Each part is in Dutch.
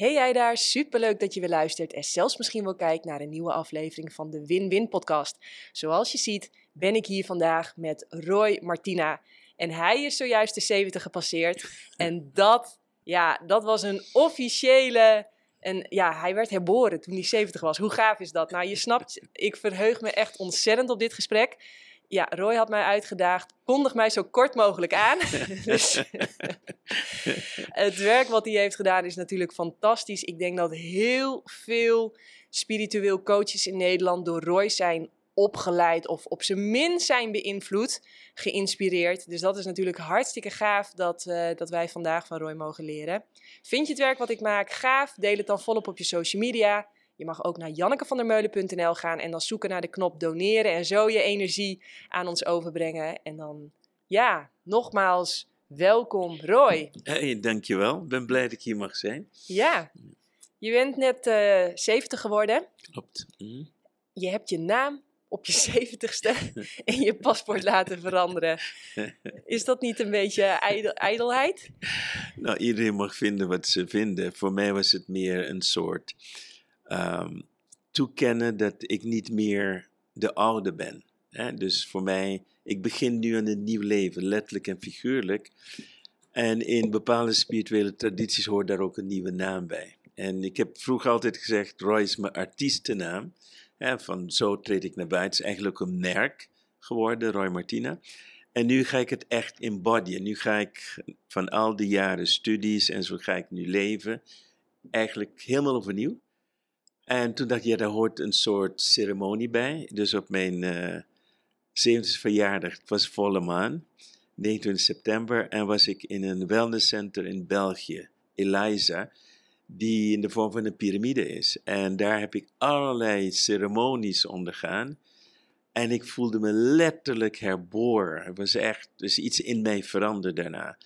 Hey jij daar, superleuk dat je weer luistert en zelfs misschien wel kijkt naar een nieuwe aflevering van de Win-Win podcast. Zoals je ziet ben ik hier vandaag met Roy Martina en hij is zojuist de 70 gepasseerd en dat, ja, dat was een officiële... En ja, hij werd herboren toen hij 70 was. Hoe gaaf is dat? Nou, je snapt, ik verheug me echt ontzettend op dit gesprek ja, Roy had mij uitgedaagd. Kondig mij zo kort mogelijk aan. dus het werk wat hij heeft gedaan is natuurlijk fantastisch. Ik denk dat heel veel spiritueel coaches in Nederland door Roy zijn opgeleid of op zijn minst zijn beïnvloed, geïnspireerd. Dus dat is natuurlijk hartstikke gaaf dat, uh, dat wij vandaag van Roy mogen leren. Vind je het werk wat ik maak gaaf? Deel het dan volop op je social media. Je mag ook naar jannekevandermeulen.nl gaan en dan zoeken naar de knop doneren en zo je energie aan ons overbrengen. En dan, ja, nogmaals, welkom Roy. Hey, dankjewel. Ik ben blij dat ik hier mag zijn. Ja, je bent net uh, eh, 70 geworden. Klopt. Mhm. Je hebt je naam op je zeventigste in je paspoort laten veranderen. Is dat niet een beetje ijdelheid? Nou, iedereen mag vinden wat ze vinden. Voor mij was het meer een soort um, toekennen dat ik niet meer de oude ben. Hè? Dus voor mij, ik begin nu aan een nieuw leven, letterlijk en figuurlijk. En in bepaalde spirituele tradities hoort daar ook een nieuwe naam bij. En ik heb vroeger altijd gezegd, Roy is mijn artiestennaam. Hè, van zo treed ik naar buiten. Het is eigenlijk een merk geworden, Roy Martina. En nu ga ik het echt embodyen. Nu ga ik van al die jaren studies en zo ga ik nu leven. Eigenlijk helemaal overnieuw. En toen dacht ik, ja, daar hoort een soort ceremonie bij. Dus op mijn uh, eh, 70 verjaardag, het was volle maan, 29 september, en was ik in een wellnesscenter in België, Eliza, die in de vorm van een piramide is. En daar heb ik allerlei ceremonies ondergaan. En ik voelde me letterlijk herboren. Het was echt, dus iets in mij veranderde daarna.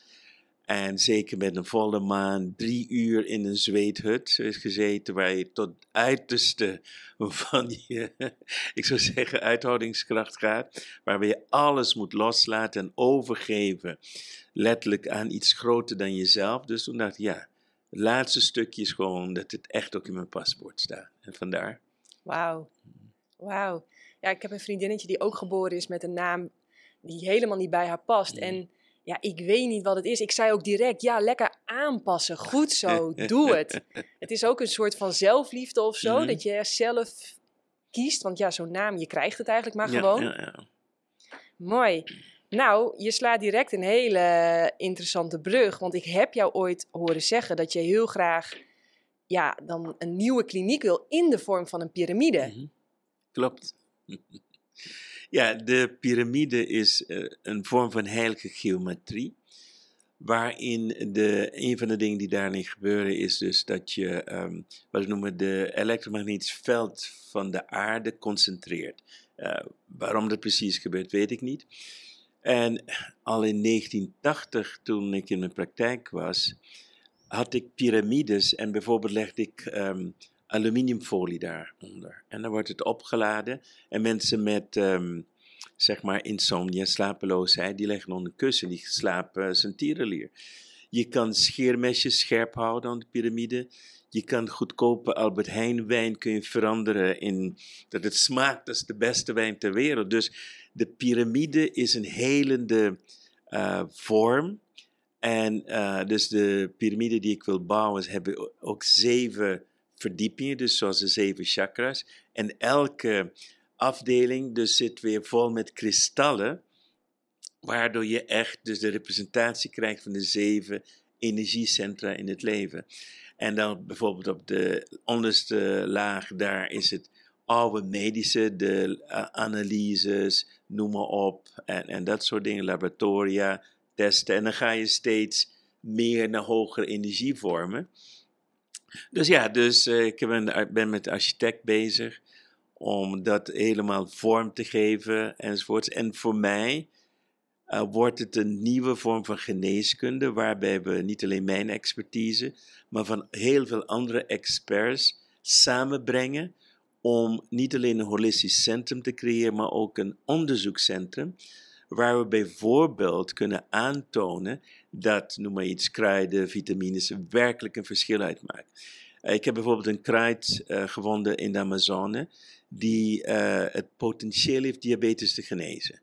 En zeker met een volle maan, drie uur in een zweethut is gezeten, waar je tot uiterste van je, ik zou zeggen, uithoudingskracht gaat, waarbij je alles moet loslaten en overgeven, letterlijk aan iets groter dan jezelf. Dus toen dacht ik, ja, het laatste stukje is gewoon dat het echt ook in mijn paspoort staat. En vandaar. Wauw, wauw. Ja, ik heb een vriendinnetje die ook geboren is met een naam die helemaal niet bij haar past. Mm. En ja, ik weet niet wat het is. Ik zei ook direct, ja, lekker aanpassen. Goed zo, doe het. Het is ook een soort van zelfliefde of zo, mhm. dat je zelf kiest. Want ja, zo'n naam, je krijgt het eigenlijk maar gewoon. Ja, ja. Mooi. Nou, je slaat direct een hele interessante brug. Want ik heb jou ooit horen zeggen dat je heel graag ja, dan een nieuwe kliniek wil in de vorm van een piramide. Mhm. Klopt. Ja, de piramide is uh, een vorm van heilige geometrie. Waarin de, een van de dingen die daarin gebeuren is dus dat je, um, wat we noemen, de elektromagnetisch veld van de aarde concentreert. Uh, waarom dat precies gebeurt, weet ik niet. En al in 1980, toen ik in mijn praktijk was, had ik piramides en bijvoorbeeld legde ik um, aluminiumfolie daaronder. En dan wordt het opgeladen en mensen met um, zeg maar insomnia, slapeloosheid, die leggen onder kussen, die slapen zijn tierenlier. Je kan scheermesjes scherp houden aan de piramide. Je kan goedkope Albert Heijn wijn kun je veranderen in dat het smaakt als de beste wijn ter wereld. Dus de piramide is een helende uh, vorm. En uh, dus de piramide die ik wil bouwen, hebben ook zeven verdiepingen, dus zoals de zeven chakras. En elke afdeling dus zit weer vol met kristallen, waardoor je echt dus de representatie krijgt van de zeven energiecentra in het leven. En dan bijvoorbeeld op de onderste laag, daar is het oude medische, de uh, analyses, noem maar op, en, en dat soort dingen, laboratoria, testen. En dan ga je steeds meer naar hogere energievormen. Dus ja, dus uh, ik ben, ben met architect bezig om dat helemaal vorm te geven enzovoorts. En voor mij uh, wordt het een nieuwe vorm van geneeskunde, waarbij we niet alleen mijn expertise, maar van heel veel andere experts samenbrengen om niet alleen een holistisch centrum te creëren, maar ook een onderzoekscentrum waar we bijvoorbeeld kunnen aantonen dat, noem maar iets, kruiden, vitamines werkelijk een verschil uitmaken. Uh, ik heb bijvoorbeeld een kruid uh, gevonden in de Amazone die het potentieel heeft diabetes te genezen.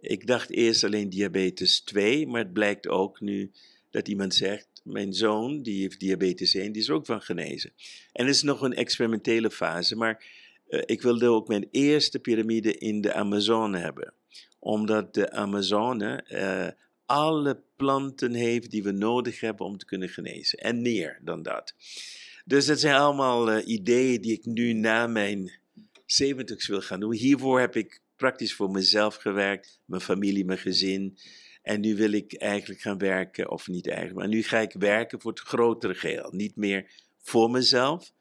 Ik dacht eerst alleen diabetes 2, maar het blijkt ook nu dat iemand zegt, mijn zoon, die heeft diabetes 1, die is ook van genezen. En het is nog een experimentele fase, maar ik wilde ook mijn eerste piramide in de Amazone hebben. Omdat de Amazone alle planten heeft die we nodig hebben om te kunnen genezen. En meer dan dat. Dus dat zijn allemaal uh, ideeën die ik nu na mijn 70 wil gaan doen. Hiervoor heb ik praktisch voor mezelf gewerkt, mijn familie, mijn gezin. En nu wil ik eigenlijk gaan werken, of niet eigenlijk, maar nu ga ik werken voor het grotere geheel. Niet meer voor mezelf,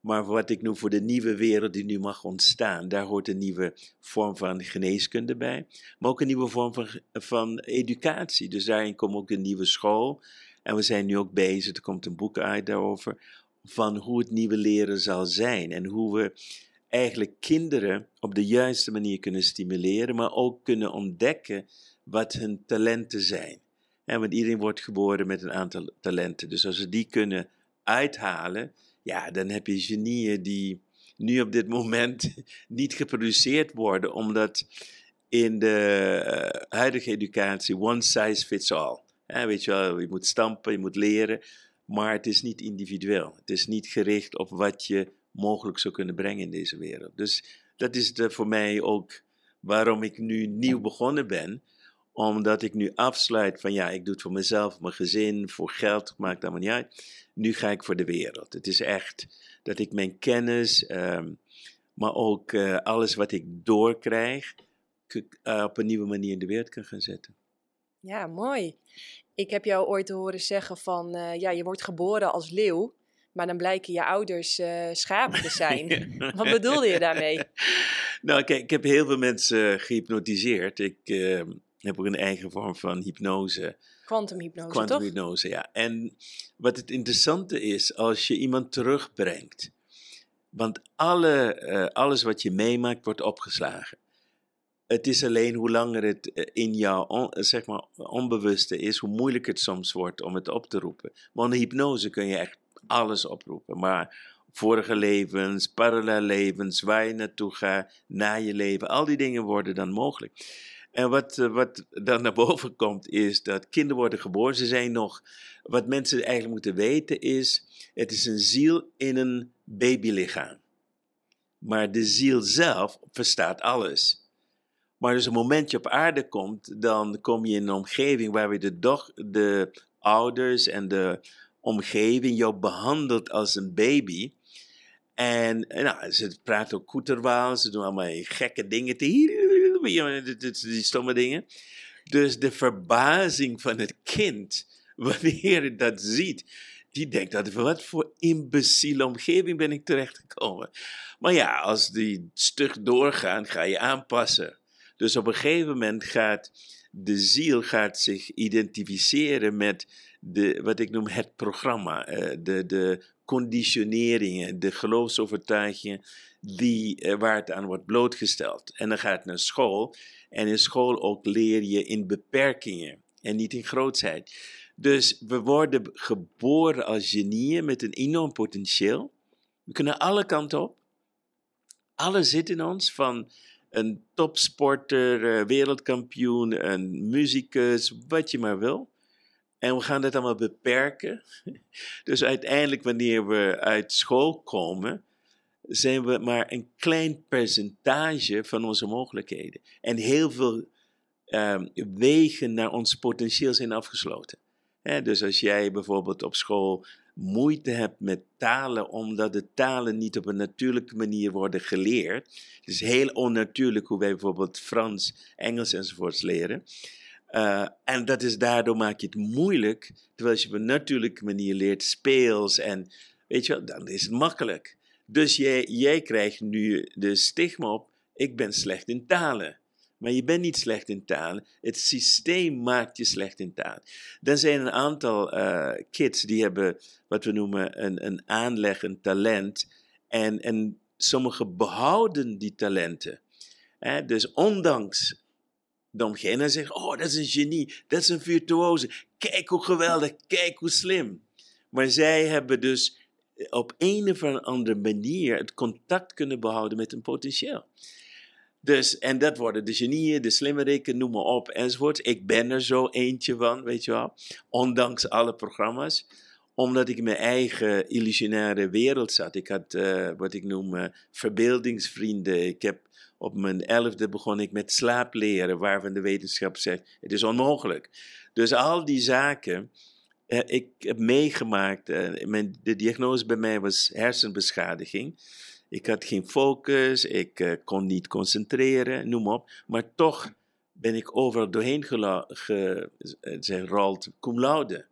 maar wat ik noem voor de nieuwe wereld die nu mag ontstaan. Daar hoort een nieuwe vorm van geneeskunde bij, maar ook een nieuwe vorm van, van educatie. Dus daarin komt ook een nieuwe school. En we zijn nu ook bezig, er komt een boek uit daarover, van hoe het nieuwe leren zal zijn. En hoe we eigenlijk kinderen op de juiste manier kunnen stimuleren, maar ook kunnen ontdekken wat hun talenten zijn. En want iedereen wordt geboren met een aantal talenten. Dus als we die kunnen uithalen, ja, dan heb je genieën die nu op dit moment niet geproduceerd worden, omdat in de uh, huidige educatie one size fits all. Ja, weet je wel, je moet stampen, je moet leren, maar het is niet individueel. Het is niet gericht op wat je mogelijk zou kunnen brengen in deze wereld. Dus dat is de, voor mij ook waarom ik nu nieuw begonnen ben omdat ik nu afsluit van ja, ik doe het voor mezelf, mijn gezin, voor geld, maakt allemaal niet uit. Nu ga ik voor de wereld. Het is echt dat ik mijn kennis, um, maar ook uh, alles wat ik doorkrijg, uh, op een nieuwe manier in de wereld kan gaan zetten. Ja, mooi. Ik heb jou ooit horen zeggen van, uh, ja, je wordt geboren als leeuw, maar dan blijken je ouders uh, schapen te zijn. Wat bedoelde je daarmee? Nou, kijk, ik heb heel veel mensen gehypnotiseerd. Ik uh, heb ook een eigen vorm van hypnose. Quantumhypnose, Quantumhypnose, ja. En wat het interessante is, als je iemand terugbrengt, want alle, uh, alles wat je meemaakt wordt opgeslagen. Het is alleen hoe langer het in jouw on, zeg maar, onbewuste is, hoe moeilijker het soms wordt om het op te roepen. Maar in hypnose kun je echt alles oproepen. Maar vorige levens, parallel levens, waar je naartoe gaat, na je leven, al die dingen worden dan mogelijk. En wat, wat dan naar boven komt, is dat kinderen worden geboren. Ze zijn nog, wat mensen eigenlijk moeten weten is, het is een ziel in een babylichaam. Maar de ziel zelf verstaat alles. Maar dus een momentje op aarde komt, dan kom je in een omgeving waar de, de ouders en de omgeving jou behandelt als een baby. En nou, ze praten ook koeterwaal, ze doen allemaal gekke dingen. Die stomme dingen. Dus de verbazing van het kind, wanneer het dat ziet, die denkt dat wat voor imbeciele omgeving ben ik terechtgekomen. Maar ja, als die stug doorgaan, ga je aanpassen. Dus op een gegeven moment gaat de ziel gaat zich identificeren met de, wat ik noem het programma, uh, de, de conditioneringen, de geloofsovertuigingen die, uh, waar het aan wordt blootgesteld. En dan gaat het naar school. En in school ook leer je in beperkingen en niet in grootheid. Dus we worden geboren als genieën met een enorm potentieel. We kunnen alle kanten op. Alles zit in ons, van een topsporter, eh, wereldkampioen, een muzikus, wat je maar wil. En we gaan dat allemaal beperken. Dus uiteindelijk, wanneer we uit school komen, zijn we maar een klein percentage van onze mogelijkheden. En heel veel um, wegen naar ons potentieel zijn afgesloten. dus als jij bijvoorbeeld op school moeite hebt met talen, omdat de talen niet op een natuurlijke manier worden geleerd. Het is heel onnatuurlijk hoe wij bijvoorbeeld Frans, Engels enzovoorts leren. Uh, en dat is daardoor maak je het moeilijk, terwijl als je op een natuurlijke manier leert, speels en weet je wel, dan is het makkelijk. Dus jij, jij krijgt nu de stigma op, ik ben slecht in talen. Maar je bent niet slecht in talen. Het systeem maakt je slecht in talen. Dan zijn een aantal uh, kids die hebben wat we noemen een, een aanleg, een talent. En, en sommigen behouden die talenten. dus ondanks de omgeving en zeggen, oh, dat is een genie, dat is een virtuose. Kijk hoe geweldig, kijk hoe slim. Maar zij hebben dus op een of andere manier het contact kunnen behouden met hun potentieel. Dus, en dat worden de genieën, de slimmerikken, noem maar op, enzovoort. Ik ben er zo eentje van, weet je wel. Ondanks alle programma's. Omdat ik in mijn eigen illusionaire wereld zat. Ik had uh, wat ik noem uh, verbeeldingsvrienden. Ik heb op mijn elfde begon ik met slaapleren, waarvan de wetenschap zegt, het is onmogelijk. Dus al die zaken, uh, ik heb meegemaakt, mijn, de diagnose bij mij was hersenbeschadiging. Ik had geen focus, ik uh, kon niet concentreren, noem op. Maar toch ben ik overal doorheen gerold, ge, cum laude.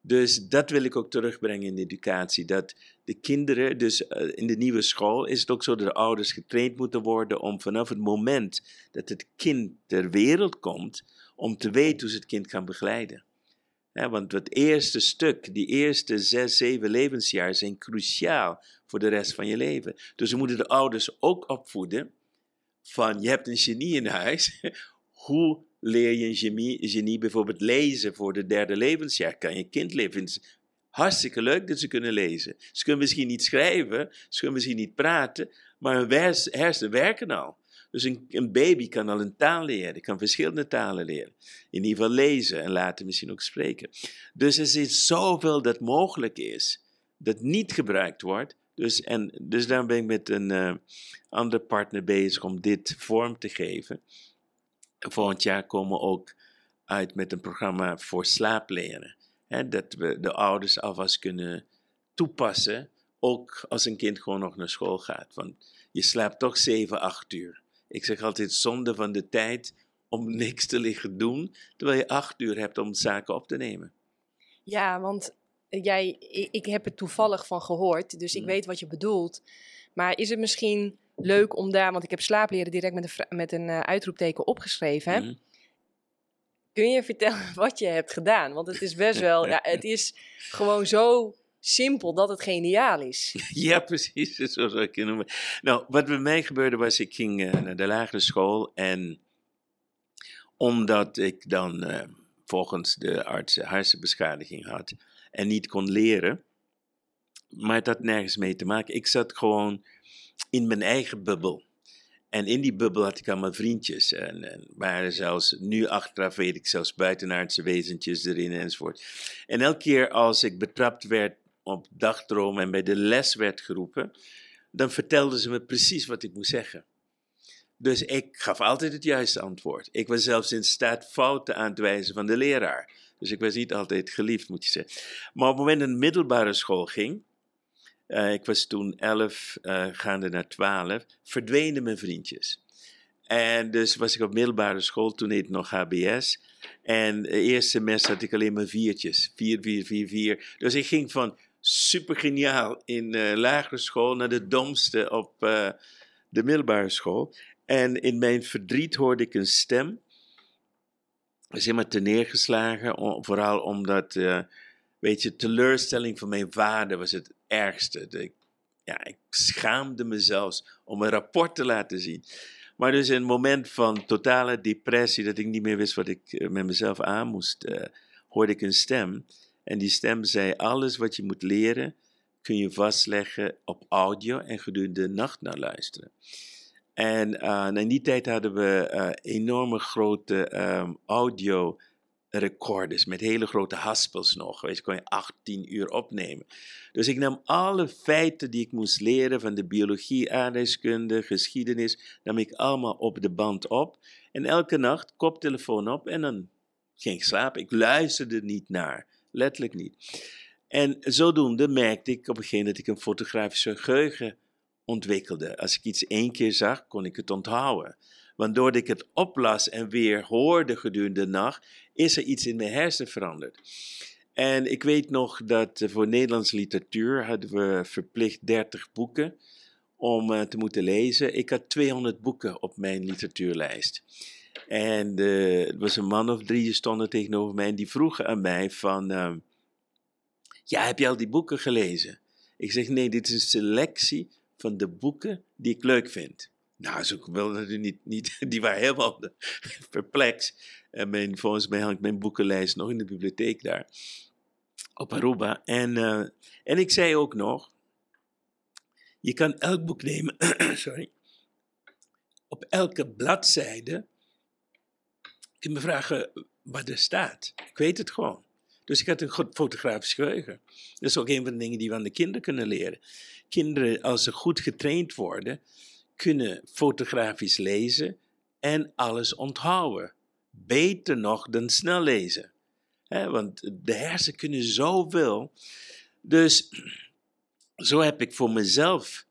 Dus dat wil ik ook terugbrengen in de educatie. Dat de kinderen, dus uh, in de nieuwe school, is het ook zo dat de ouders getraind moeten worden om vanaf het moment dat het kind ter wereld komt, om te weten hoe ze het kind kan begeleiden. Want het eerste stuk, die eerste zes, zeven levensjaar zijn cruciaal voor de rest van je leven. Dus we moeten de ouders ook opvoeden van je hebt een genie in huis. Hoe leer je een genie, genie bijvoorbeeld lezen voor de derde levensjaar? Kan je kind? Hartstikke leuk dat ze kunnen lezen. Ze kunnen misschien niet schrijven, ze kunnen misschien niet praten, maar hun hersenen werken al. Dus een, een, baby kan al een taal leren, kan verschillende talen leren. In ieder geval lezen en later misschien ook spreken. Dus er is zoveel dat mogelijk is, dat niet gebruikt wordt. Dus, en, dus daar ben ik met een uh, andere partner bezig om dit vorm te geven. Volgend jaar komen we ook uit met een programma voor slaapleren. Hè, dat we de ouders alvast kunnen toepassen, ook als een kind gewoon nog naar school gaat. Want je slaapt toch 7, 8 uur. Ik zeg altijd zonde van de tijd om niks te liggen doen, terwijl je acht uur hebt om zaken op te nemen. Ja, want jij, ik, heb het toevallig van gehoord, dus ik mm. weet wat je bedoelt. Maar is het misschien leuk om daar, want ik heb slaapleren direct met een, met een uh, uitroepteken opgeschreven. Mm. Kun je vertellen wat je hebt gedaan? Want het is best wel, ja, het is gewoon zo simpel dat het geniaal is. Ja, precies. Zo zou ik het noemen. Nou, wat bij mij gebeurde was, ik ging uh, naar de lagere school en omdat ik dan uh, volgens de arts hersenbeschadiging had en niet kon leren, maar het had nergens mee te maken. Ik zat gewoon in mijn eigen bubbel. En in die bubbel had ik allemaal vriendjes. En, en waren zelfs, nu achteraf weet ik zelfs buitenaardse wezentjes erin enzovoort. En elke keer als ik betrapt werd op dagdroom en bij de les werd geroepen, dan vertelden ze me precies wat ik moest zeggen. Dus ik gaf altijd het juiste antwoord. Ik was zelfs in staat fouten aan te wijzen van de leraar. Dus ik was niet altijd geliefd, moet je zeggen. Maar op het moment dat ik middelbare school ging, uh, ik was toen elf, uh, gaande naar twaalf, verdwenen mijn vriendjes. En dus was ik op middelbare school, toen heette nog HBS. En het eerste semester had ik alleen maar viertjes. Vier, vier, vier, vier. Dus ik ging van super geniaal in uh, lagere school naar de domste op de middelbare school. En in mijn verdriet hoorde ik een stem. Helemaal te neergeslagen, vooral omdat, weet je, teleurstelling van mijn vader was het ergste. Ik, ja, ik schaamde me zelfs om een rapport te laten zien. Maar dus in een moment van totale depressie, dat ik niet meer wist wat ik met mezelf aan moest, hoorde ik een stem. En die stem zei: Alles wat je moet leren, kun je vastleggen op audio en gedurende de nacht naar luisteren. En uh, in die tijd hadden we uh, enorme grote um, audio recorders met hele grote haspels nog. Weet je, kon je 18 uur opnemen. Dus ik nam alle feiten die ik moest leren van de biologie, aardrijkskunde, geschiedenis, nam ik allemaal op de band op. En elke nacht koptelefoon op en dan ging ik slapen. Ik luisterde niet naar letterlijk niet. En zodoende merkte ik op een gegeven moment dat ik een fotografische geheugen ontwikkelde. Als ik iets één keer zag, kon ik het onthouden. Want ik het oplas en weer hoorde gedurende de nacht, is er iets in mijn hersenen veranderd. En ik weet nog dat voor Nederlandse literatuur hadden we verplicht 30 boeken om uh, te moeten lezen. Ik had 200 boeken op mijn literatuurlijst. En uh, er was een man of drie die stonden tegenover mij en die vroegen aan mij van, uh, ja, heb je al die boeken gelezen? Ik zeg, nee, dit is een selectie van de boeken die ik leuk vind. Nou, ze wilden niet, niet, die waren helemaal perplex. En mijn, volgens mij hangt mijn boekenlijst nog in de bibliotheek daar. Op Aruba. En, uh, en ik zei ook nog, je kan elk boek nemen, sorry, op elke bladzijde kun je me vragen wat er staat. Ik weet het gewoon. Dus ik had een goed fotografisch geheugen. Dat is ook een van de dingen die we aan de kinderen kunnen leren. Kinderen, als ze goed getraind worden, kunnen fotografisch lezen en alles onthouden. Beter nog dan snel lezen. want de hersenen kunnen zoveel. Dus zo heb ik voor mezelf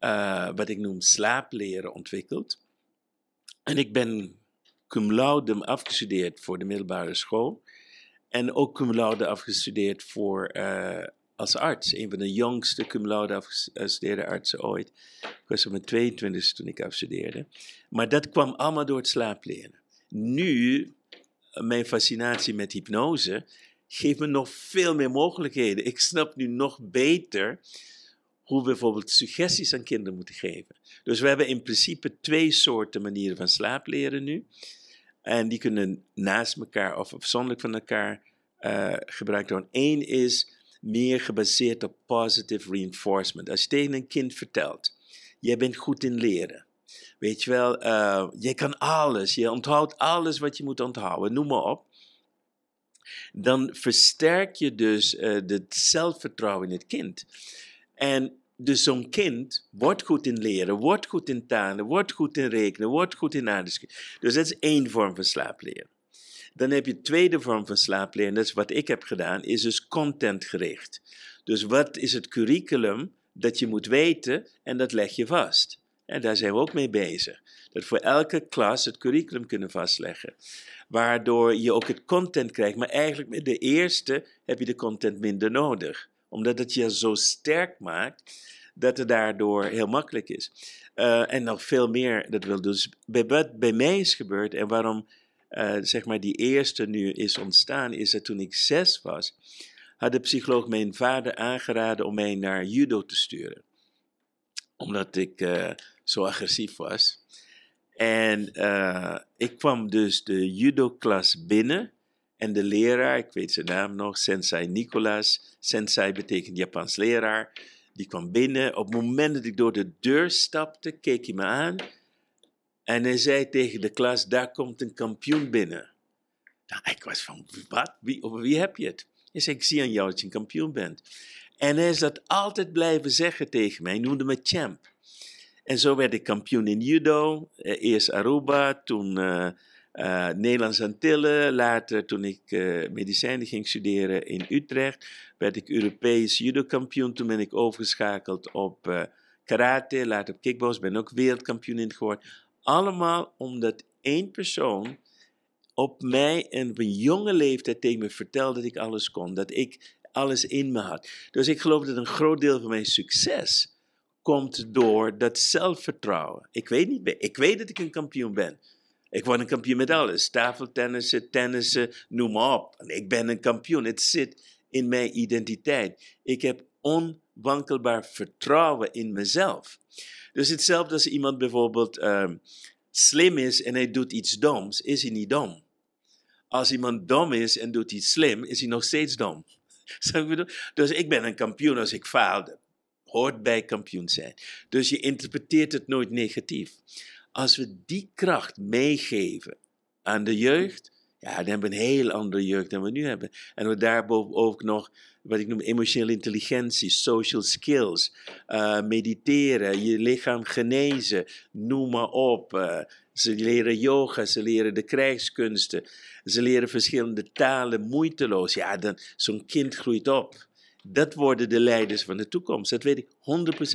uh, wat ik noem slaapleren ontwikkeld. En ik ben cum laude afgestudeerd voor de middelbare school. En ook cum laude afgestudeerd voor, uh, als arts. Een van de jongste cum laude afgestudeerde artsen ooit. Ik was op mijn 22 toen ik afstudeerde. Maar dat kwam allemaal door het slaapleren. Nu, mijn fascinatie met hypnose geeft me nog veel meer mogelijkheden. Ik snap nu nog beter hoe we bijvoorbeeld suggesties aan kinderen moeten geven. Dus we hebben in principe twee soorten manieren van slaapleren nu. En die kunnen naast elkaar of afzonderlijk van elkaar uh, gebruikt worden. Eén is meer gebaseerd op positive reinforcement. Als je tegen een kind vertelt, jij bent goed in leren. Weet je wel, uh, kan alles, je onthoudt alles wat je moet onthouden, noem maar op. Dan versterk je dus uh, het zelfvertrouwen in het kind. En dus zo'n kind wordt goed in leren, wordt goed in talen, wordt goed in rekenen, wordt goed in aardeskunde. Dus dat is één vorm van slaapleren. Dan heb je de tweede vorm van slaapleren, dat is wat ik heb gedaan, is dus contentgericht. Dus wat is het curriculum dat je moet weten en dat leg je vast. En daar zijn we ook mee bezig. Dat voor elke klas het curriculum kunnen vastleggen. Waardoor je ook het content krijgt, maar eigenlijk met de eerste heb je de content minder nodig omdat het je zo sterk maakt dat het daardoor heel makkelijk is. Uh, en nog veel meer dat wil dus bij wat bij mij is gebeurd en waarom uh, zeg maar die eerste nu is ontstaan, is dat toen ik zes was, had de psycholoog mijn vader aangeraden om mij naar judo te sturen. Omdat ik uh, zo agressief was. En ik kwam dus de judo-klas binnen en de leraar, ik weet zijn naam nog, Sensei Nicolas. Sensei betekent Japans leraar. Die kwam binnen. Op het moment dat ik door de deur stapte, keek hij me aan. En hij zei tegen de klas, daar komt een kampioen binnen. Nou, ik was van, wat? Wie, over wie heb je het? Hij zei, ik zie aan jou dat je een kampioen bent. En hij is dat altijd blijven zeggen tegen mij. Hij noemde me champ. En zo werd ik kampioen in judo. Eh, eerst Aruba, toen... Uh, uh, Nederlands Antillen. Later, toen ik uh, medicijnen ging studeren in Utrecht, werd ik Europees judo-kampioen. Toen ben ik overgeschakeld op karate, later op kickbox, ben ook wereldkampioen in geworden. Allemaal omdat één persoon op mij en op een jonge leeftijd tegen me vertelde dat ik alles kon, dat ik alles in me had. Dus ik geloof dat een groot deel van mijn succes komt door dat zelfvertrouwen. Ik weet niet, ik weet dat ik een kampioen ben. Ik word een kampioen met alles. Tafeltennissen, tennissen, noem maar op. Ik ben een kampioen. Het zit in mijn identiteit. Ik heb onwankelbaar vertrouwen in mezelf. Dus hetzelfde als iemand bijvoorbeeld um, slim is en hij doet iets doms, is hij niet dom. Als iemand dom is en doet iets slim, is hij nog steeds dom. Dus ik ben een kampioen als ik faalde. Hoort bij kampioen zijn. Dus je interpreteert het nooit negatief. Als we die kracht meegeven aan de jeugd, ja, dan hebben we een heel andere jeugd dan we nu hebben. En we daarboven ook nog wat ik noem emotionele intelligentie, social skills, uh, mediteren, je lichaam genezen, noem maar op. Uh, ze leren yoga, ze leren de krijgskunsten, ze leren verschillende talen moeiteloos. Ja, dan zo'n kind groeit op. Dat worden de leiders van de toekomst. Dat weet ik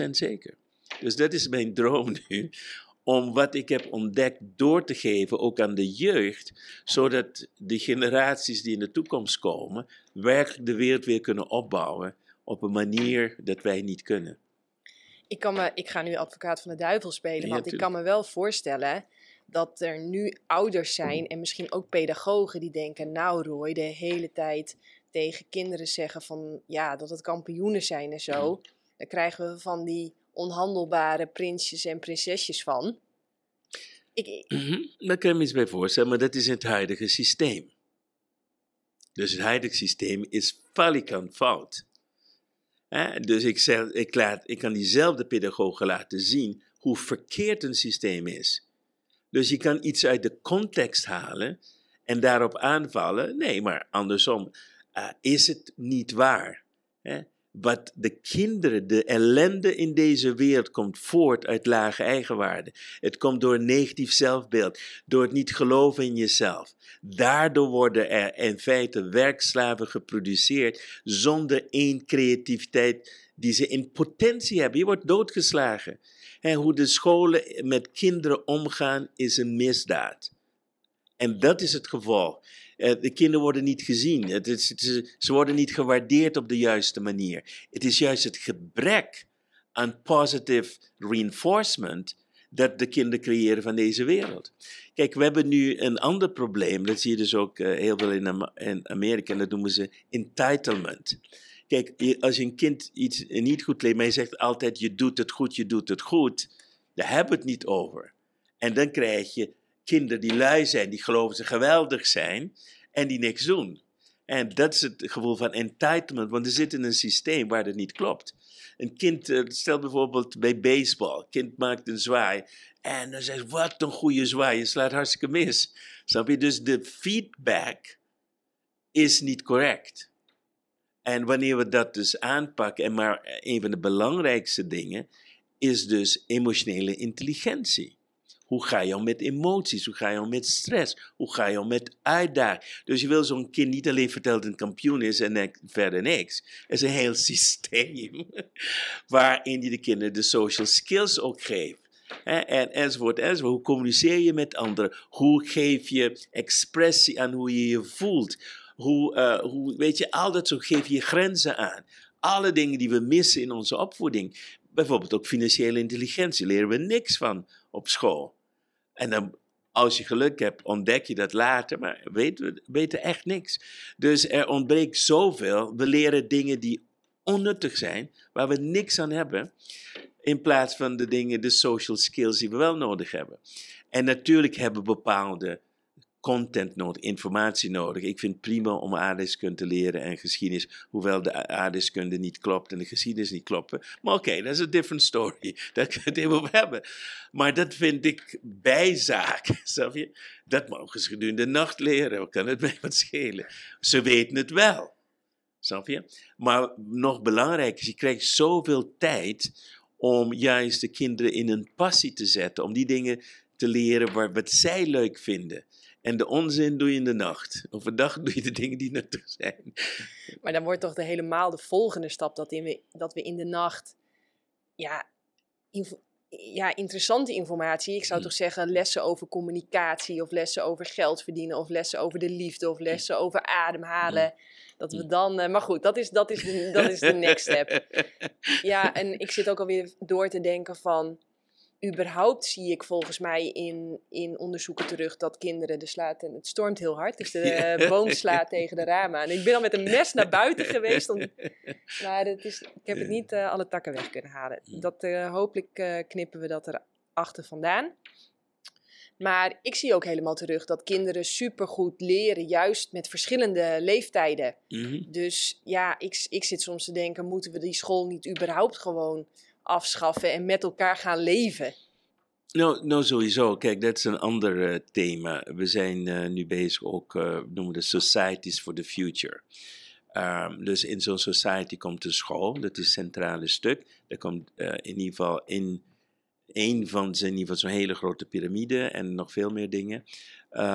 100% zeker. Dus dat is mijn droom nu, om wat ik heb ontdekt door te geven, ook aan de jeugd, zodat de generaties die in de toekomst komen, werkelijk de wereld weer kunnen opbouwen op een manier dat wij niet kunnen. Ik, kan me, ik ga nu advocaat van de duivel spelen, want ik kan me wel voorstellen dat er nu ouders zijn en misschien ook pedagogen die denken, nou Roy, de hele tijd tegen kinderen zeggen van ja, dat het kampioenen zijn en zo. Dan krijgen we van die onhandelbare prinsjes en prinsesjes van. Ik, Mhm, Daar kan je me iets bij voorstellen, maar dat is het huidige systeem. Dus het huidige systeem is falikant fout. Dus ik, zeg, ik, laat, ik kan diezelfde pedagogen laten zien hoe verkeerd een systeem is. Dus je kan iets uit de context halen en daarop aanvallen. Nee, maar andersom. eh, is het niet waar? Wat de kinderen, de ellende in deze wereld komt voort uit lage eigenwaarde. Het komt door een negatief zelfbeeld, door het niet geloven in jezelf. Daardoor worden er in feite werkslaven geproduceerd zonder één creativiteit die ze in potentie hebben. Je wordt doodgeslagen. En hoe de scholen met kinderen omgaan is een misdaad. En dat is het gevolg. Eh, De kinderen worden niet gezien. Het is, ze worden niet gewaardeerd op de juiste manier. Het is juist het gebrek aan positive reinforcement dat de kinderen creëren van deze wereld. Kijk, we hebben nu een ander probleem. Dat zie je dus ook eh, heel veel in, in Amerika. En dat noemen ze entitlement. Kijk, als je een kind iets niet goed leert, maar je zegt altijd: je doet het goed, je doet het goed. Daar hebben we het niet over. En dan krijg je kinderen die lui zijn, die geloven ze geweldig zijn en die niks doen. En dat is het gevoel van entitlement, want er zit in een systeem waar dat niet klopt. Een kind, eh, stel bijvoorbeeld bij baseball, kind maakt een zwaai en dan zegt wat een goede zwaai, je slaat hartstikke mis. Snap je? Dus de feedback is niet correct. En wanneer we dat dus aanpakken, en maar een van de belangrijkste dingen is dus emotionele intelligentie. Hoe ga je om met emoties? Hoe ga je om met stress? Hoe ga je om met uitdagingen? Dus je wil zo'n kind niet alleen vertellen dat een kampioen is en verder niks. Er is een heel systeem waarin je de kinderen de social skills ook geeft. En enzovoort, enzovoort. Hoe communiceer je met anderen? Hoe geef je expressie aan hoe je je voelt? Hoe, eh, hoe, weet je, al dat zo geef je grenzen aan. Alle dingen die we missen in onze opvoeding. Bijvoorbeeld ook financiële intelligentie leren we niks van op school. En dan, als je geluk hebt, ontdek je dat later, maar weten we weten echt niks. Dus er ontbreekt zoveel. We leren dingen die onnuttig zijn, waar we niks aan hebben, in plaats van de dingen, de social skills die we wel nodig hebben. En natuurlijk hebben bepaalde content nodig, informatie nodig. Ik vind het prima om aardrijkskunde te leren en geschiedenis, hoewel de aardrijkskunde niet klopt en de geschiedenis niet kloppen. Maar oké, dat is een different story. Daar kunnen we het even hebben. Maar dat vind ik bijzaak, snap? Dat mogen ze gedurende de nacht leren. Wat kan het mij wat schelen? Ze weten het wel, snap? Maar nog belangrijker je krijgt zoveel tijd om juist de kinderen in een passie te zetten, om die dingen te leren waar, wat zij leuk vinden. En de onzin doe je in de nacht. Overdag doe je de dingen die nuttig zijn. Maar dan wordt toch de helemaal de volgende stap dat, in we, dat we in de nacht ja, info- ja, interessante informatie. Ik zou Mm. toch zeggen lessen over communicatie of lessen over geld verdienen of lessen over de liefde of lessen over ademhalen. Dat we Mm. dan, eh, maar goed, dat is, dat, is de, dat is de next step. Ja, en ik zit ook alweer door te denken van, überhaupt zie ik volgens mij in, in onderzoeken terug dat kinderen de slaat en het stormt heel hard, dus de Ja. eh, boom slaat tegen de ramen aan. Ik ben al met een mes naar buiten geweest, om, maar het is, ik heb het niet eh, alle takken weg kunnen halen. Dat, eh, hopelijk knippen we dat er achter vandaan. Maar ik zie ook helemaal terug dat kinderen supergoed leren, juist met verschillende leeftijden. Mhm. Dus ja, ik, ik zit soms te denken, moeten we die school niet überhaupt gewoon afschaffen en met elkaar gaan leven? Nou, nou, sowieso. Kijk, dat is een ander eh, thema. We zijn eh, nu bezig ook, we noemen het Societies for the Future. Ehm, dus in zo'n society komt de school, dat is het centrale stuk. Er komt in ieder geval in een van zijn, in ieder geval zo'n hele grote piramide en nog veel meer dingen.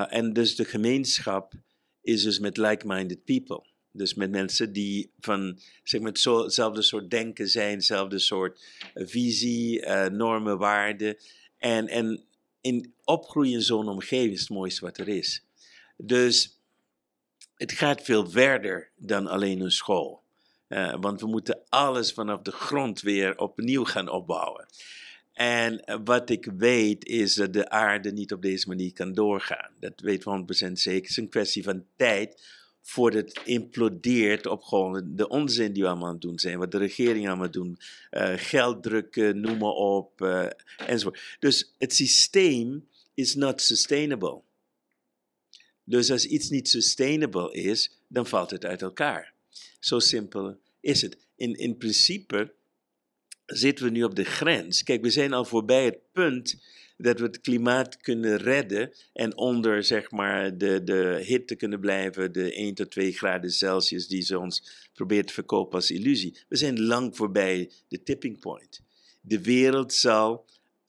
En dus de gemeenschap is dus met like-minded people. Dus met mensen die van zeg maar, hetzelfde soort denken zijn, hetzelfde soort eh, visie, eh, normen, waarden. En, en in opgroeien in zo'n omgeving is het mooiste wat er is. Dus het gaat veel verder dan alleen een school. Eh, want we moeten alles vanaf de grond weer opnieuw gaan opbouwen. En wat ik weet is dat de aarde niet op deze manier kan doorgaan. Dat weet we 100% zeker. Het is een kwestie van tijd voordat het implodeert op gewoon de onzin die we allemaal aan het doen zijn, wat de regering allemaal doen, uh, geld drukken, noem maar op, uh, enzovoort. Dus het systeem is not sustainable. Dus als iets niet sustainable is, dan valt het uit elkaar. Zo simpel is het. In, in principe zitten we nu op de grens. Kijk, we zijn al voorbij het punt dat we het klimaat kunnen redden en onder zeg maar de, de hitte kunnen blijven, de 1 tot 2 graden Celsius die ze ons probeert te verkopen als illusie. We zijn lang voorbij de tipping point. De wereld zal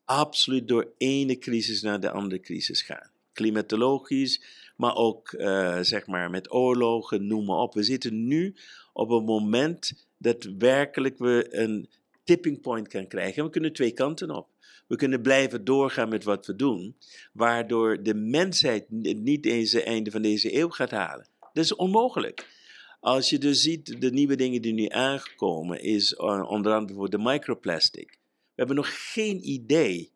absoluut door ene crisis naar de andere crisis gaan. Klimatologisch, maar ook uh, zeg maar met oorlogen, noem maar op. We zitten nu op een moment dat werkelijk we een tipping point kan krijgen. En we kunnen twee kanten op. We kunnen blijven doorgaan met wat we doen, waardoor de mensheid niet deze einde van deze eeuw gaat halen. Dat is onmogelijk. Als je dus ziet, de nieuwe dingen die nu aangekomen, is onder andere voor de microplastic. We hebben nog geen idee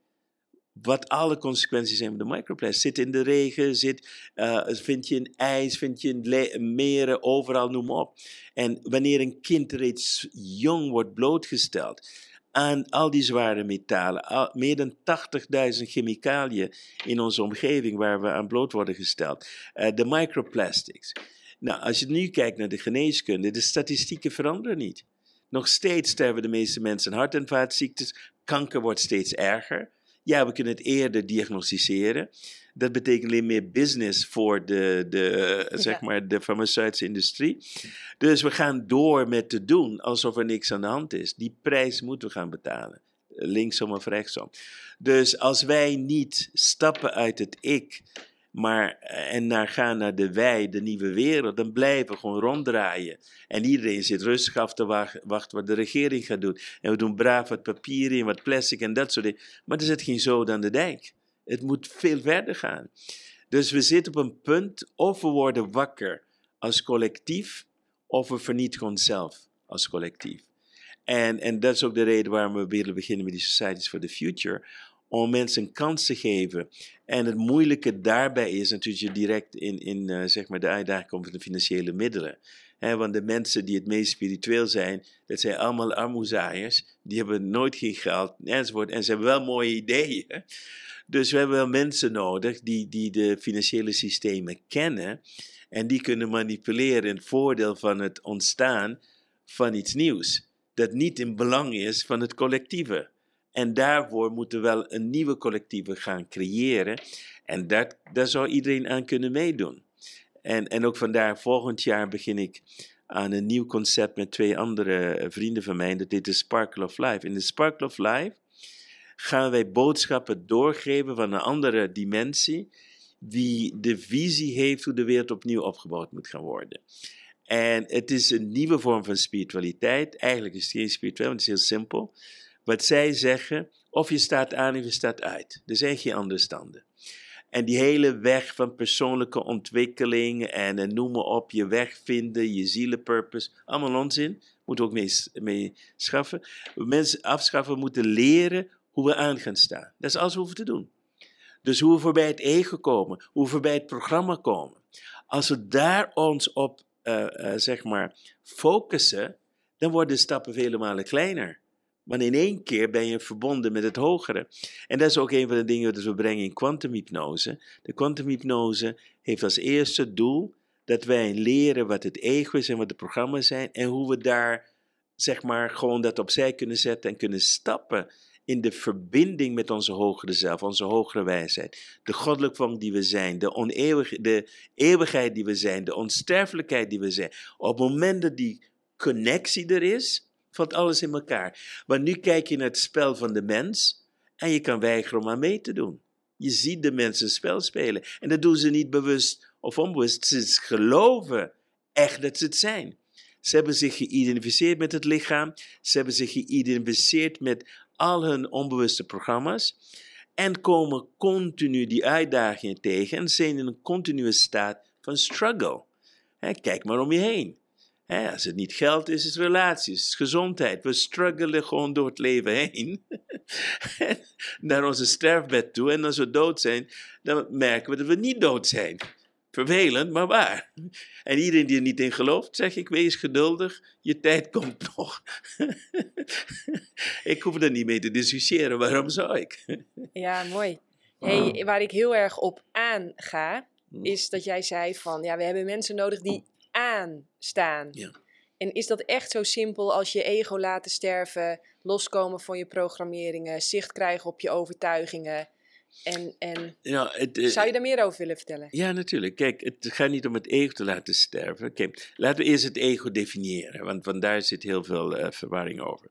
wat alle consequenties zijn van de microplastic. Zit in de regen, zit, uh, vind je in ijs, vind je in meren, overal, noem maar op. En wanneer een kind reeds jong wordt blootgesteld aan al die zware metalen, al, meer dan 80.000 chemicaliën in onze omgeving waar we aan bloot worden gesteld, uh, de microplastics. Nou, als je nu kijkt naar de geneeskunde, de statistieken veranderen niet. Nog steeds sterven de meeste mensen hart- en vaatziektes, kanker wordt steeds erger. Ja, we kunnen het eerder diagnosticeren. Dat betekent alleen meer business voor de, de, zeg maar de farmaceutische industrie. Dus we gaan door met te doen alsof er niks aan de hand is. Die prijs moeten we gaan betalen. Linksom of rechtsom. Dus als wij niet stappen uit het ik maar, eh, en naar gaan naar de wij, de nieuwe wereld, dan blijven we gewoon ronddraaien. En iedereen zit rustig af te wachten wat de regering gaat doen. En we doen braaf wat papier in, wat plastic en dat soort dingen. Maar er zit geen zoden aan de dijk. Het moet veel verder gaan. Dus we zitten op een punt, of we worden wakker als collectief, of we vernietigen onszelf als collectief. En, en dat is ook de reden waarom we willen beginnen met die Societies for the Future om mensen een kans te geven. En het moeilijke daarbij is natuurlijk je direct in, in uh, zeg maar de uitdaging van de financiële middelen. Want de mensen die het meest spiritueel zijn, dat zijn allemaal armoezaaiers. Die hebben nooit geen geld enzovoort. En ze hebben wel mooie ideeën. Dus we hebben wel mensen nodig die, die de financiële systemen kennen. En die kunnen manipuleren in het voordeel van het ontstaan van iets nieuws. Dat niet in belang is van het collectieve. En daarvoor moeten we wel een nieuwe collectieve gaan creëren. En dat, daar zou iedereen aan kunnen meedoen. En, en ook vandaar, volgend jaar begin ik aan een nieuw concept met twee andere vrienden van mij. Dat heet de Sparkle of Life. In de Sparkle of Life gaan wij boodschappen doorgeven van een andere dimensie, die de visie heeft hoe de wereld opnieuw opgebouwd moet gaan worden. En het is een nieuwe vorm van spiritualiteit. Eigenlijk is het geen spiritueel, het is heel simpel. Wat zij zeggen, of je staat aan of je staat uit. Er zijn geen andere standen. En die hele weg van persoonlijke ontwikkeling en, en noem maar op, je weg vinden, je zielenpurpose, allemaal onzin. Moeten we ook mee, mee schaffen. Mensen afschaffen moeten leren hoe we aan gaan staan. Dat is alles wat we hoeven te doen. Dus hoe we voorbij het ego komen, hoe we voorbij het programma komen. Als we daar ons op, uh, uh, zeg maar, focussen, dan worden de stappen vele malen kleiner. Maar in één keer ben je verbonden met het hogere. En dat is ook een van de dingen dat we brengen in kwantumhypnose. De kwantumhypnose heeft als eerste doel dat wij leren wat het ego is en wat de programma's zijn. En hoe we daar, zeg maar, gewoon dat opzij kunnen zetten en kunnen stappen in de verbinding met onze hogere zelf, onze hogere wijsheid. De goddelijke vorm die we zijn, de, oneeuwig, de eeuwigheid die we zijn, de onsterfelijkheid die we zijn. Op het moment dat die connectie er is, valt alles in elkaar. Want nu kijk je naar het spel van de mens en je kan weigeren om aan mee te doen. Je ziet de mensen spel spelen. En dat doen ze niet bewust of onbewust. Ze geloven echt dat ze het zijn. Ze hebben zich geïdentificeerd met het lichaam. Ze hebben zich geïdentificeerd met al hun onbewuste programma's. En komen continu die uitdagingen tegen en zijn in een continue staat van struggle. kijk maar om je heen als het niet geld is, is het relaties, is gezondheid. We struggelen gewoon door het leven heen. naar onze sterfbed toe. En als we dood zijn, dan merken we dat we niet dood zijn. Vervelend, maar waar. En iedereen die er niet in gelooft, zeg ik, wees geduldig, je tijd komt nog. ik hoef er niet mee te discussiëren, waarom zou ik? ja, mooi. Hey, waar ik heel erg op aanga, hm. is dat jij zei van, ja, we hebben mensen nodig die aanstaan. Ja. En is dat echt zo simpel als je ego laten sterven, loskomen van je programmeringen, zicht krijgen op je overtuigingen? En, en ja, het, eh, zou je daar meer over willen vertellen? Ja, natuurlijk. Kijk, het gaat niet om het ego te laten sterven. Kijk, laten we eerst het ego definiëren, want, want daar zit heel veel uh, verwarring over.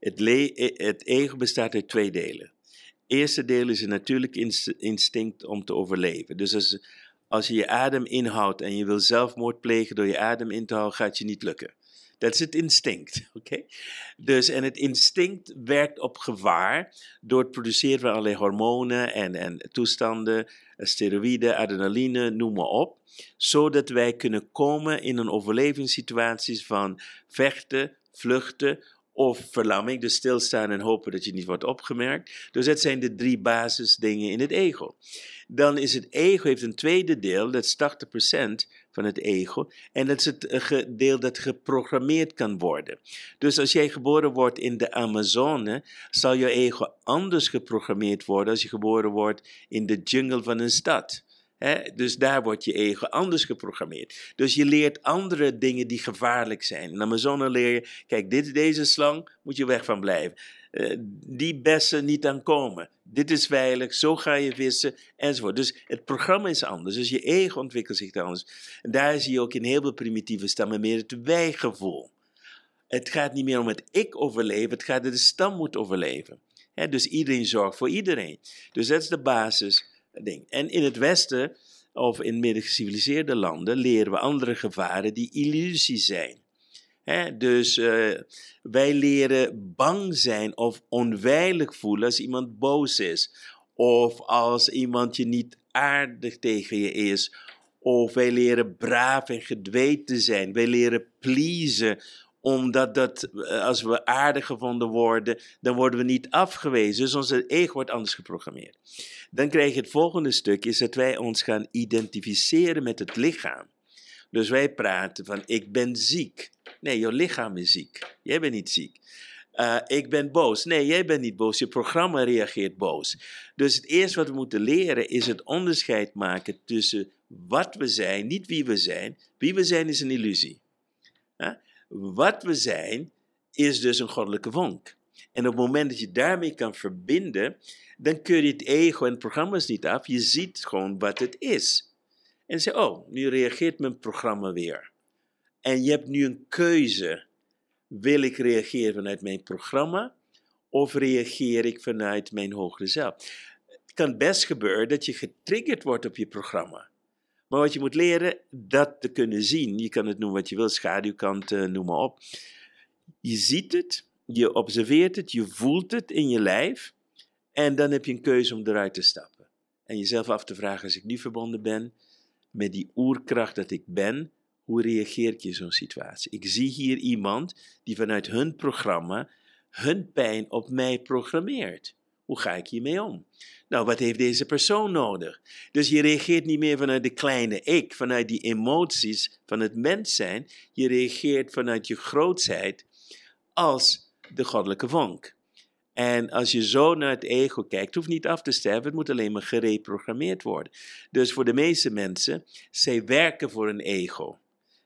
Het, eh, het ego bestaat uit twee delen. Het eerste deel is een natuurlijk instinct om te overleven. Dus als, als je je adem inhoudt en je wil zelfmoord plegen door je adem in te houden, gaat je niet lukken. Dat is het instinct. oké? Dus, en het instinct werkt op gevaar door het produceren van allerlei hormonen en, en toestanden, steroïden, adrenaline, noem maar op. Zodat wij kunnen komen in een overlevingssituatie van vechten, vluchten of verlamming, dus stilstaan en hopen dat je niet wordt opgemerkt. Dus dat zijn de drie basisdingen in het ego. Dan is het ego heeft een tweede deel, dat is 80% van het ego. En dat is het eh, deel dat geprogrammeerd kan worden. Dus als jij geboren wordt in de Amazone, zal je ego anders geprogrammeerd worden als je geboren wordt in de jungle van een stad. dus daar wordt je ego anders geprogrammeerd. Dus je leert andere dingen die gevaarlijk zijn. In Amazone leer je, kijk, dit, deze slang moet je weg van blijven. Uh, die bessen niet aan komen dit is veilig, zo ga je vissen, enzovoort. Dus het programma is anders, dus je ego ontwikkelt zich anders. En daar zie je ook in heel veel primitieve stammen meer het wij-gevoel. Het gaat niet meer om het ik overleven, het gaat dat de stam moet overleven. dus iedereen zorgt voor iedereen. Dus dat is de basis. Ding. En in het Westen, of in midden geciviliseerde landen, leren we andere gevaren die illusie zijn dus uh, wij leren bang zijn of onveilig voelen als iemand boos is. Of als iemand je niet aardig tegen je is. Of wij leren braaf en gedweet te zijn. Wij leren pleasen omdat dat, eh, als we aardig gevonden worden, dan worden we niet afgewezen. Dus onze ego wordt anders geprogrammeerd. Dan krijg je het volgende stuk, is dat wij ons gaan identificeren met het lichaam. Dus wij praten van ik ben ziek. Nee, je lichaam is ziek. Jij bent niet ziek. Uh, ik ben boos. Nee, jij bent niet boos. Je programma reageert boos. Dus het eerste wat we moeten leren is het onderscheid maken tussen wat we zijn, niet wie we zijn. Wie we zijn is een illusie. Wat we zijn is dus een goddelijke vonk. En op het moment dat je daarmee kan verbinden, dan kun je het ego en programma's niet af. Je ziet gewoon wat het is. En zeg, oh, nu reageert mijn programma weer. En je hebt nu een keuze. Wil ik reageren vanuit mijn programma of reageer ik vanuit mijn hogere zelf? Het kan best gebeuren dat je getriggerd wordt op je programma. Maar wat je moet leren, dat te kunnen zien. Je kan het noemen wat je wil, schaduwkant, uh, noem maar op. Je ziet het, je observeert het, je voelt het in je lijf. En dan heb je een keuze om eruit te stappen. En jezelf af te vragen, als ik nu verbonden ben met die oerkracht dat ik ben, hoe reageert je in zo'n situatie? Ik zie hier iemand die vanuit hun programma hun pijn op mij programmeert. Hoe ga ik hiermee om? Nou, wat heeft deze persoon nodig? Dus je reageert niet meer vanuit de kleine ik, vanuit die emoties van het mens zijn. Je reageert vanuit je grootsheid als de goddelijke vonk. En als je zo naar het ego kijkt, het hoeft niet af te sterven, het moet alleen maar gereprogrammeerd worden. Dus voor de meeste mensen, zij werken voor een ego.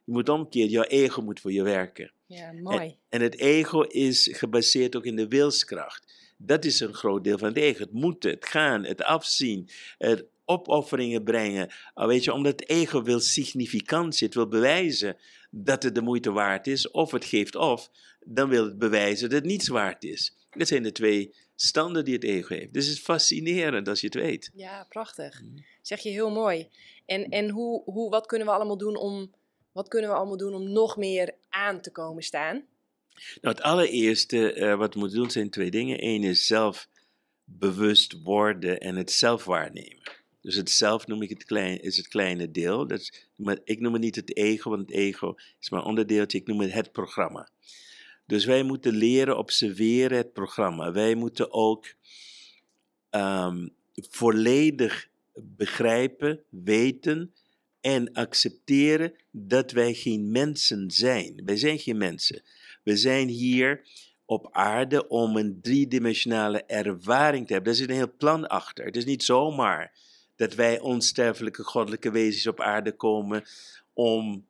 Je moet omkeren, jouw ego moet voor je werken. Ja, mooi. En, het ego is gebaseerd ook in de wilskracht. Dat is een groot deel van het ego. Het moeten, het gaan, het afzien, het opofferingen brengen. Al weet je, omdat het ego wil significantie, het wil bewijzen dat het de moeite waard is, of het geeft of, dan wil het bewijzen dat het niets waard is. Dat zijn de twee standen die het ego heeft. Dus het is fascinerend als je het weet. Ja, prachtig. Mhm. Zeg je heel mooi. En, en hoe, hoe, wat kunnen we allemaal doen om wat kunnen we allemaal doen om nog meer aan te komen staan? Nou, het allereerste uh, wat we moeten doen zijn twee dingen. Eén is zelf bewust worden en het zelf waarnemen. Dus het zelf noem ik het klein, is het kleine deel. Dat is, maar ik noem het niet het ego, want het ego is maar een onderdeeltje. Ik noem het het programma. Dus wij moeten leren observeren het programma. Wij moeten ook um, volledig begrijpen, weten en accepteren dat wij geen mensen zijn. Wij zijn geen mensen. We zijn hier op aarde om een driedimensionale ervaring te hebben. Daar zit een heel plan achter. Het is niet zomaar dat wij onsterfelijke goddelijke wezens op aarde komen om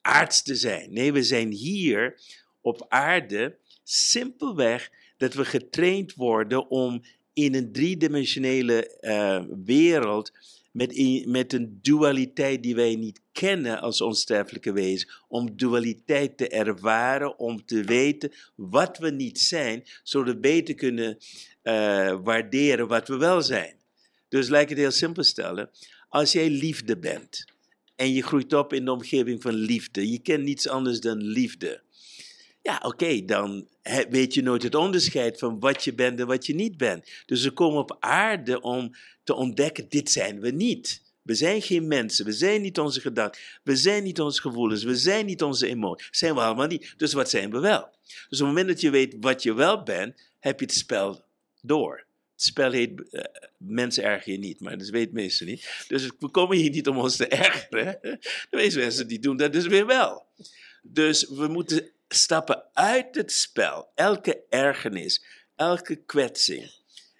aards te zijn. Nee, we zijn hier op aarde simpelweg dat we getraind worden om in een driedimensionele uh, wereld met, met een dualiteit die wij niet kennen als onsterfelijke wezen, om dualiteit te ervaren, om te weten wat we niet zijn, zodat we beter kunnen uh, waarderen wat we wel zijn. Dus laat ik het heel simpel stellen. Als jij liefde bent en je groeit op in de omgeving van liefde, je kent niets anders dan liefde. Ja, oké, dan weet je nooit het onderscheid van wat je bent en wat je niet bent. Dus we komen op aarde om te ontdekken, dit zijn we niet. We zijn geen mensen, we zijn niet onze gedachten, we zijn niet onze gevoelens, we zijn niet onze emoties. Zijn we allemaal niet. Dus wat zijn we wel? Dus op het moment dat je weet wat je wel bent, heb je het spel door. Het spel heet uh, mensen erger je niet, maar dat weet meesten niet. Dus we komen hier niet om ons te ergeren. De meeste mensen die doen dat dus weer wel. Dus we moeten stappen uit het spel. Elke ergernis, elke kwetsing,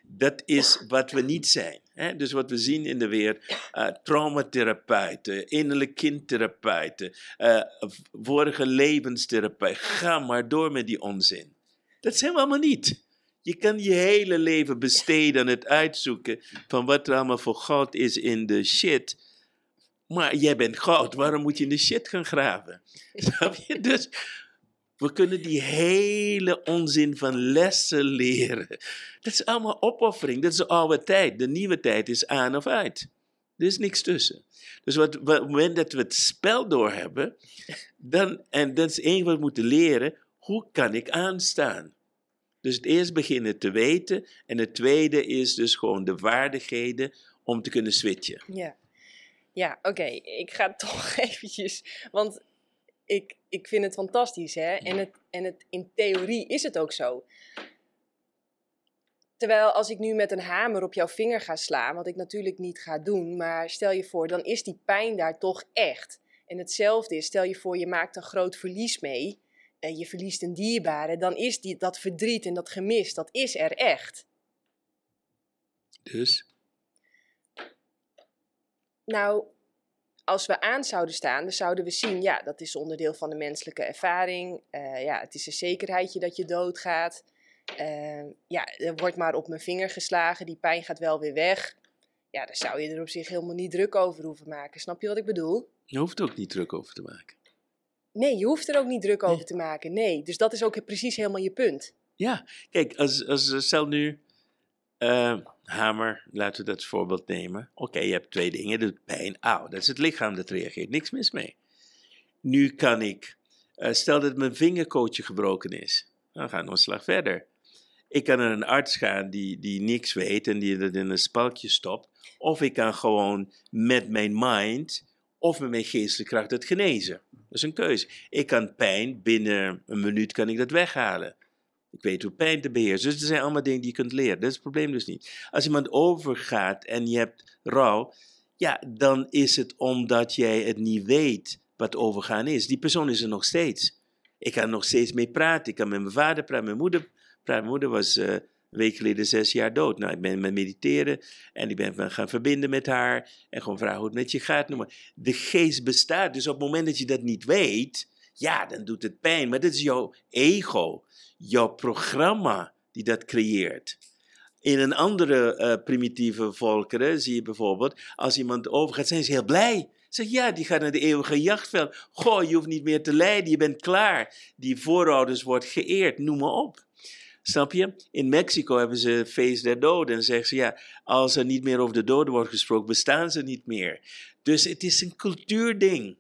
dat is wat we niet zijn. Hè? Dus wat we zien in de wereld, uh, traumatherapeuten, innerlijk kindtherapeuten, uh, vorige levenstherapeuten, ga maar door met die onzin. Dat zijn we allemaal niet. Je kan je hele leven besteden aan het uitzoeken van wat er allemaal voor goud is in de shit. Maar jij bent goud, waarom moet je in de shit gaan graven? Je? Dus we kunnen die hele onzin van lessen leren. Dat is allemaal opoffering. Dat is de oude tijd. De nieuwe tijd is aan of uit. Er is niks tussen. Dus wat, op het moment dat we het spel doorhebben, dan, en dat is één wat we moeten leren, hoe kan ik aanstaan? Dus het eerst beginnen te weten en het tweede is dus gewoon de vaardigheden om te kunnen switchen. Ja, ja oké. Ik ga toch eventjes, want ik, ik vind het fantastisch, hè? En, het, en het, in theorie is het ook zo. Terwijl als ik nu met een hamer op jouw vinger ga slaan, wat ik natuurlijk niet ga doen, maar stel je voor, dan is die pijn daar toch echt. En hetzelfde is, stel je voor, je maakt een groot verlies mee, en je verliest een dierbare, dan is die, dat verdriet en dat gemis, dat is er echt. Dus? Nou, als we aan zouden staan, dan zouden we zien, ja, dat is onderdeel van de menselijke ervaring. Uh, ja, het is een zekerheidje dat je doodgaat. Uh, ja, er wordt maar op mijn vinger geslagen, die pijn gaat wel weer weg. Ja, daar zou je er op zich helemaal niet druk over hoeven maken. Snap je wat ik bedoel? Je hoeft er ook niet druk over te maken. Nee, je hoeft er ook niet druk over te maken. Nee, dus dat is ook precies helemaal je punt. Ja, kijk, als, als stel nu uh, hamer, laten we dat voorbeeld nemen. Oké, je hebt twee dingen, pijn, auw, dat is het lichaam dat reageert, niks mis mee. Nu kan ik, uh, stel dat mijn vingerkootje gebroken is, dan gaan we een slag verder. Ik kan naar een arts gaan die, die niks weet en die dat in een spalkje stopt. Of ik kan gewoon met mijn mind of met mijn geestelijke kracht het genezen. Dat is een keuze. Ik kan pijn, binnen een minuut kan ik dat weghalen. Ik weet hoe pijn te beheersen. Dus er zijn allemaal dingen die je kunt leren. Dat is het probleem dus niet. Als iemand overgaat en je hebt rouw, ja, dan is het omdat jij het niet weet wat overgaan is. Die persoon is er nog steeds. Ik kan er nog steeds mee praten. Ik kan met mijn vader praten, mijn moeder. Mijn moeder was uh, een week geleden zes jaar dood. Nou, ik ben met mediteren en ik ben gaan verbinden met haar en gewoon vragen hoe het met je gaat. Noem. De geest bestaat. Dus op het moment dat je dat niet weet, ja, dan doet het pijn. Maar dat is jouw ego jouw programma die dat creëert. In een andere uh, primitieve volkeren zie je bijvoorbeeld, als iemand overgaat, zijn ze heel blij. Zeg ja, die gaat naar de eeuwige jachtveld. Goh, je hoeft niet meer te lijden, je bent klaar. Die voorouders wordt geëerd, noem maar op. Snap je? In Mexico hebben ze feest der doden. En zeggen ze, ja, als er niet meer over de doden wordt gesproken, bestaan ze niet meer. Dus het is een cultuurding.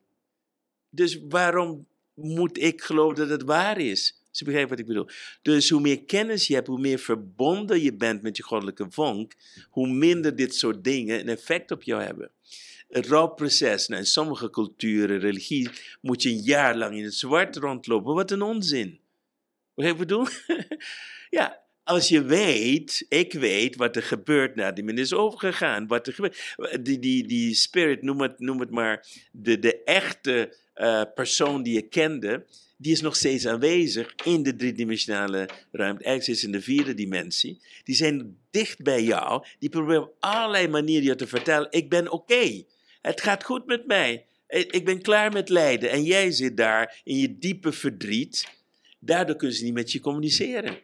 Dus waarom moet ik geloven dat het waar is? Ze begrijpen wat ik bedoel. Dus hoe meer kennis je hebt, hoe meer verbonden je bent met je goddelijke vonk, hoe minder dit soort dingen een effect op jou hebben. Het rouwproces, nou, in sommige culturen, religie, moet je een jaar lang in het zwart rondlopen. Wat een onzin. Wat ik bedoel? ja, als je weet, ik weet wat er gebeurt nadat men is overgegaan. Wat er gebeurt. Die, die, die spirit, noem het, noem het maar, de, de echte uh, persoon die je kende, die is nog steeds aanwezig in de driedimensionale ruimte. Eigenlijk is in de vierde dimensie. Die zijn dicht bij jou. Die proberen op allerlei manieren je te vertellen: ik ben oké. Het gaat goed met mij. Ik ben klaar met lijden. En jij zit daar in je diepe verdriet. Daardoor kunnen ze niet met je communiceren.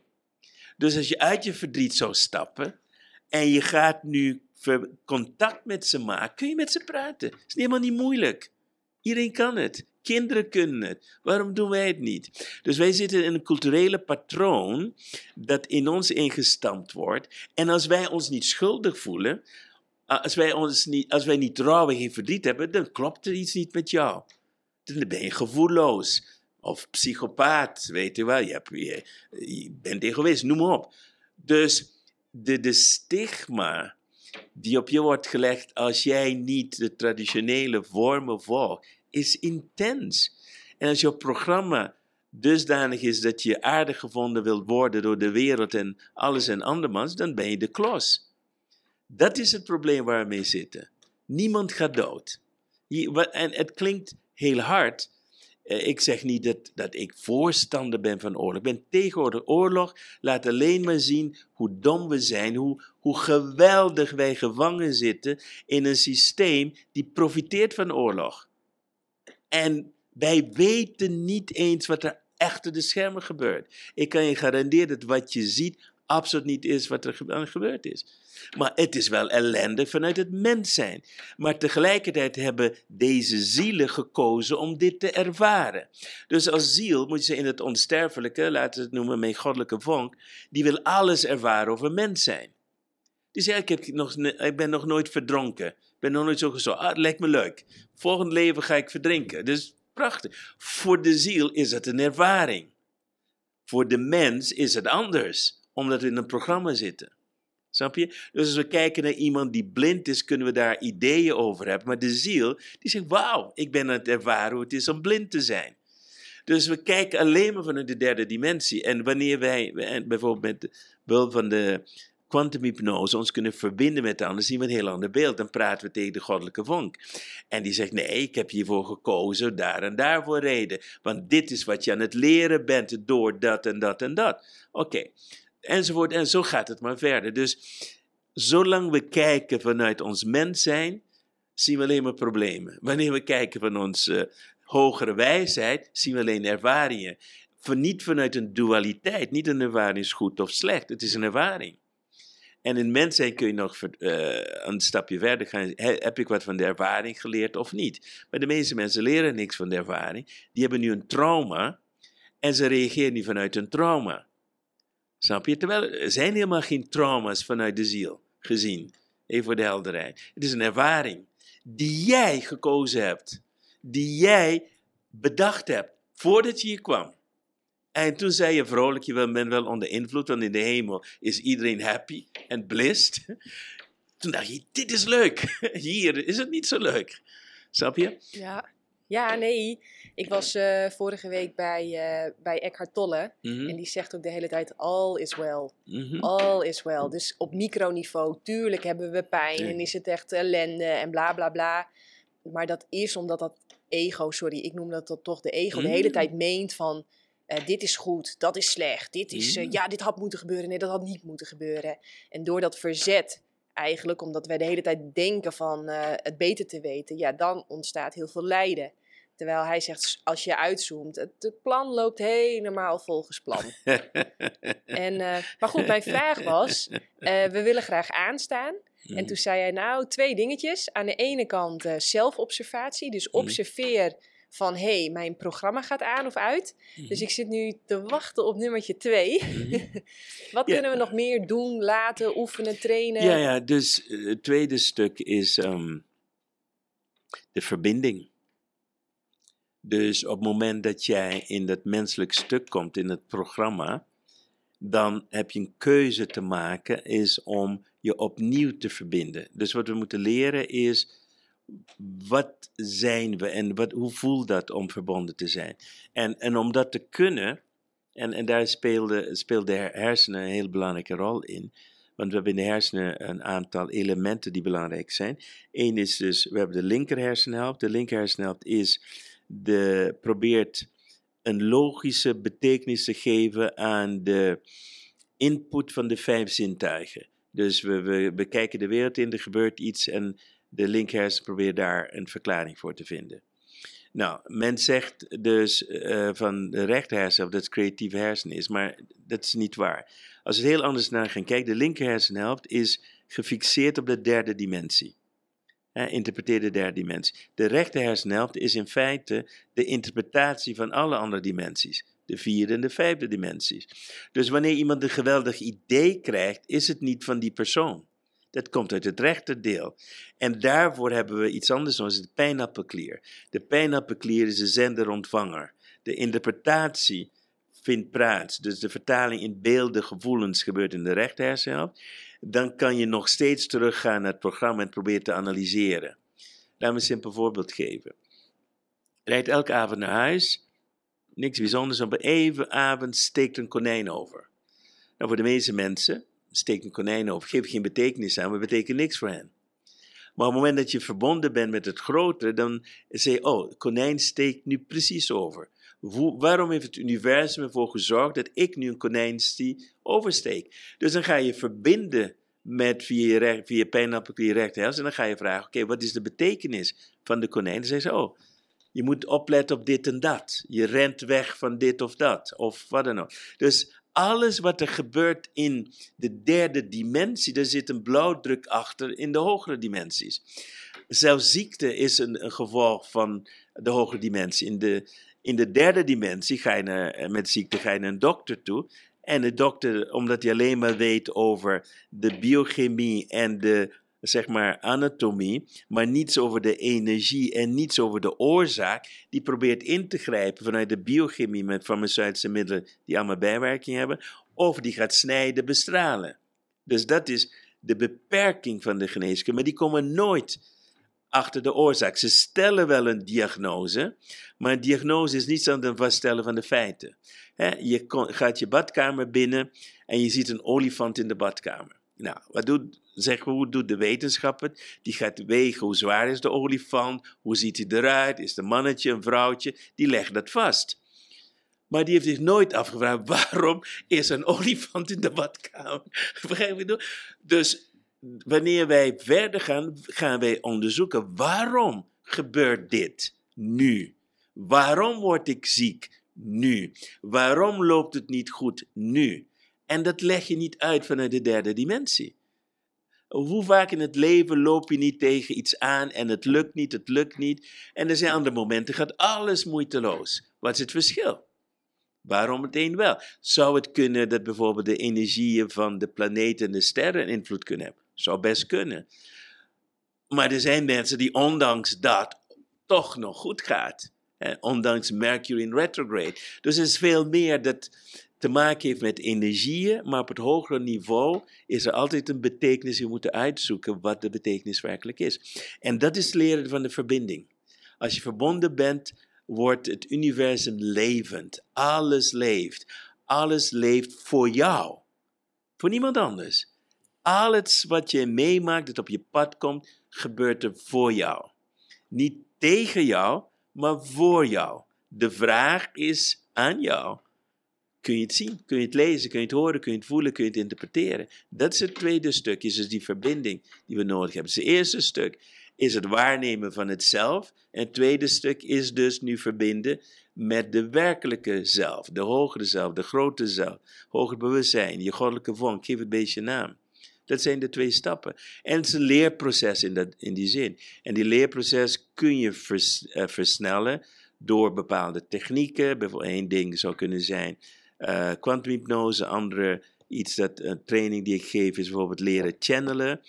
Dus als je uit je verdriet zou stappen en je gaat nu contact met ze maken, kun je met ze praten. Het is helemaal niet moeilijk. Iedereen kan het. Kinderen kunnen het. Waarom doen wij het niet? Dus wij zitten in een culturele patroon dat in ons ingestampt wordt. En als wij ons niet schuldig voelen, als wij, ons niet, als wij niet trouw en geen verdriet hebben, dan klopt er iets niet met jou. Dan ben je gevoelloos. Of psychopaat, weet je wel. Je, hebt, je, je bent egoïst, noem maar op. Dus de, de stigma die op je wordt gelegd als jij niet de traditionele vormen volgt, is intens. En als jouw programma dusdanig is dat je aardig gevonden wilt worden door de wereld en alles en andermans, dan ben je de klos. Dat is het probleem waar we mee zitten. Niemand gaat dood. En het klinkt heel hard, eh, ik zeg niet dat, dat ik voorstander ben van oorlog. Ik ben tegen oorlog. Laat alleen maar zien hoe dom we zijn, hoe, hoe geweldig wij gevangen zitten in een systeem die profiteert van oorlog. En wij weten niet eens wat er achter de schermen gebeurt. Ik kan je garanderen dat wat je ziet absoluut niet is wat er gebeurd is. Maar het is wel ellende vanuit het mens zijn. Maar tegelijkertijd hebben deze zielen gekozen om dit te ervaren. Dus als ziel moet je in het onsterfelijke, laten we het noemen mijn goddelijke vonk, die wil alles ervaren over mens zijn. Die zegt, ik, heb nog, ik ben nog nooit verdronken. Ik ben nog nooit zo gezond. Ah, het lijkt me leuk. Volgend leven ga ik verdrinken. Dus prachtig. Voor de ziel is het een ervaring. Voor de mens is het anders, omdat we in een programma zitten. Snap je? Dus als we kijken naar iemand die blind is, kunnen we daar ideeën over hebben. Maar de ziel, die zegt, wauw, ik ben aan het ervaren hoe het is om blind te zijn. Dus we kijken alleen maar vanuit de derde dimensie. En wanneer wij, bijvoorbeeld met behulp van de kwantumhypnose, ons kunnen verbinden met de ander, zien we een heel ander beeld. Dan praten we tegen de goddelijke vonk. En die zegt, nee, ik heb hiervoor gekozen, daar en daarvoor reden. Want dit is wat je aan het leren bent door dat en dat en dat. Oké, enzovoort. En zo gaat het maar verder. Dus zolang we kijken vanuit ons mens zijn, zien we alleen maar problemen. Wanneer we kijken van onze hogere wijsheid, zien we alleen ervaringen. niet vanuit een dualiteit. Niet een ervaring is goed of slecht. Het is een ervaring. En in mens zijn kun je nog uh, een stapje verder gaan. Heb ik wat van de ervaring geleerd of niet? Maar de meeste mensen leren niks van de ervaring. Die hebben nu een trauma en ze reageren niet vanuit een trauma. Snap je? Terwijl er zijn helemaal geen trauma's vanuit de ziel gezien. Even voor de helderheid. Het is een ervaring die jij gekozen hebt. Die jij bedacht hebt voordat je hier kwam. En toen zei je vrolijk, je bent wel onder invloed, want in de hemel is iedereen happy en blissed. Toen dacht je, dit is leuk. Hier is het niet zo leuk. Snap je? Ja, ja nee. Ik was uh, vorige week bij, uh, bij Eckhart Tolle. Mm-hmm. En die zegt ook de hele tijd: All is well. Mm-hmm. All is well. Dus op microniveau, tuurlijk hebben we pijn en is het echt ellende en bla bla bla. Maar dat is omdat dat ego, sorry, ik noem dat, dat toch de ego, de hele tijd meent van. Uh, dit is goed, dat is slecht, dit is, ja, dit had moeten gebeuren, nee, dat had niet moeten gebeuren. En door dat verzet, eigenlijk, omdat wij de hele tijd denken van het beter te weten, ja, dan ontstaat heel veel lijden. Terwijl hij zegt, als je uitzoomt, het, plan loopt helemaal volgens plan. en, maar goed, mijn vraag was, we willen graag aanstaan. En mhm. toen zei hij, nou, twee dingetjes. Aan de ene kant zelfobservatie, dus mhm. observeer van, hé, hey, mijn programma gaat aan of uit. Mhm. Dus ik zit nu te wachten op nummertje twee. Wat kunnen we nog meer doen, laten, oefenen, trainen? Ja, ja dus het tweede stuk is um, de verbinding. Dus op het moment dat jij in dat menselijk stuk komt in het programma, dan heb je een keuze te maken, is om je opnieuw te verbinden. Dus wat we moeten leren is, wat zijn we en wat, hoe voelt dat om verbonden te zijn? En, en om dat te kunnen, En, en daar speelde, speelde de hersenen een heel belangrijke rol in. Want we hebben in de hersenen een aantal elementen die belangrijk zijn. Eén is dus, we hebben de linker hersenhelft. De linker hersenhelft is de, probeert een logische betekenis te geven aan de input van de vijf zintuigen. Dus we, we bekijken de wereld in, er gebeurt iets en de linkerhersen probeert daar een verklaring voor te vinden. Nou, men zegt dus uh, van de rechterhersen dat het creatieve hersen is, maar dat is niet waar. Als we heel anders naar gaan kijken, de linkerhersenhelft is gefixeerd op de derde dimensie. Interpreteerde interpreteer de derde dimensie. De rechterhersenhelft is in feite de interpretatie van alle andere dimensies. De vierde en de vijfde dimensies. Dus wanneer iemand een geweldig idee krijgt, is het niet van die persoon. Dat komt uit het rechterdeel. En daarvoor hebben we iets anders, zoals de pijnappelklier. De pijnappelklier is de zender-ontvanger. De interpretatie vindt plaats, dus de vertaling in beelden, gevoelens gebeurt in de rechterhersenhelft. Dan kan je nog steeds teruggaan naar het programma en proberen te analyseren. Laat me een simpel voorbeeld geven. Rijdt elke avond naar huis, niks bijzonders, op een even avond steekt een konijn over. Nou, voor de meeste mensen steekt een konijn over, geeft geen betekenis aan, maar betekent niks voor hen. Maar op het moment dat je verbonden bent met het grotere, dan zeg je, oh, konijn steekt nu precies over. waarom heeft het universum ervoor gezorgd dat ik nu een konijn zie oversteek? Dus dan ga je verbinden met via, recht, via pijnappelklier rechterhels en dan ga je vragen, oké, wat is de betekenis van de konijn? Dan zeg je, oh, je moet opletten op dit en dat. Je rent weg van dit of dat, of wat dan ook. Dus alles wat er gebeurt in de derde dimensie, daar zit een blauwdruk achter in de hogere dimensies. Zelfs ziekte is een, gevolg van de hogere dimensie. In de, in de derde dimensie ga je naar, met ziekte ga je naar een dokter toe. En de dokter, omdat hij alleen maar weet over de biochemie en de zeg maar anatomie, maar niets over de energie en niets over de oorzaak, die probeert in te grijpen vanuit de biochemie met farmaceutische middelen die allemaal bijwerking hebben, of die gaat snijden, bestralen. Dus dat is de beperking van de geneeskunde, maar die komen nooit achter de oorzaak. Ze stellen wel een diagnose, maar een diagnose is niets dan vaststellen van de feiten. je gaat je badkamer binnen en je ziet een olifant in de badkamer. Nou, wat doet, zeg, hoe doet de wetenschapper? Die gaat wegen hoe zwaar is de olifant, hoe ziet hij eruit, is het een mannetje, een vrouwtje, die legt dat vast. Maar die heeft zich nooit afgevraagd, waarom is een olifant in de badkamer? Begrijp je? Dus wanneer wij verder gaan, gaan wij onderzoeken, waarom gebeurt dit nu? Waarom word ik ziek nu? Waarom loopt het niet goed nu? En dat leg je niet uit vanuit de derde dimensie. Hoe vaak in het leven loop je niet tegen iets aan en het lukt niet, het lukt niet. En er zijn andere momenten, gaat alles moeiteloos. Wat is het verschil? Waarom het een wel? Zou het kunnen dat bijvoorbeeld de energieën van de planeten en de sterren invloed kunnen hebben? Zou best kunnen. Maar er zijn mensen die ondanks dat toch nog goed gaat. ondanks Mercury in retrograde. Dus er is veel meer dat te maken heeft met energieën, maar op het hogere niveau is er altijd een betekenis. Je moet uitzoeken wat de betekenis werkelijk is. En dat is leren van de verbinding. Als je verbonden bent, wordt het universum levend. Alles leeft. Alles leeft voor jou. Voor niemand anders. Alles wat je meemaakt, dat op je pad komt, gebeurt er voor jou. Niet tegen jou, maar voor jou. De vraag is aan jou kun je het zien, kun je het lezen, kun je het horen, kun je het voelen, kun je het interpreteren. Dat is het tweede stuk, is dus die verbinding die we nodig hebben. Dus het eerste stuk is het waarnemen van het zelf. En het tweede stuk is dus nu verbinden met de werkelijke zelf, de hogere zelf, de grote zelf, hoger bewustzijn, je goddelijke vorm, geef het beestje naam. Dat zijn de twee stappen. En het is een leerproces in, dat, in die zin. En die leerproces kun je uh, versnellen door bepaalde technieken. Bijvoorbeeld één ding zou kunnen zijn Quantumhypnose, uh, andere iets dat een training die ik geef is bijvoorbeeld leren channelen.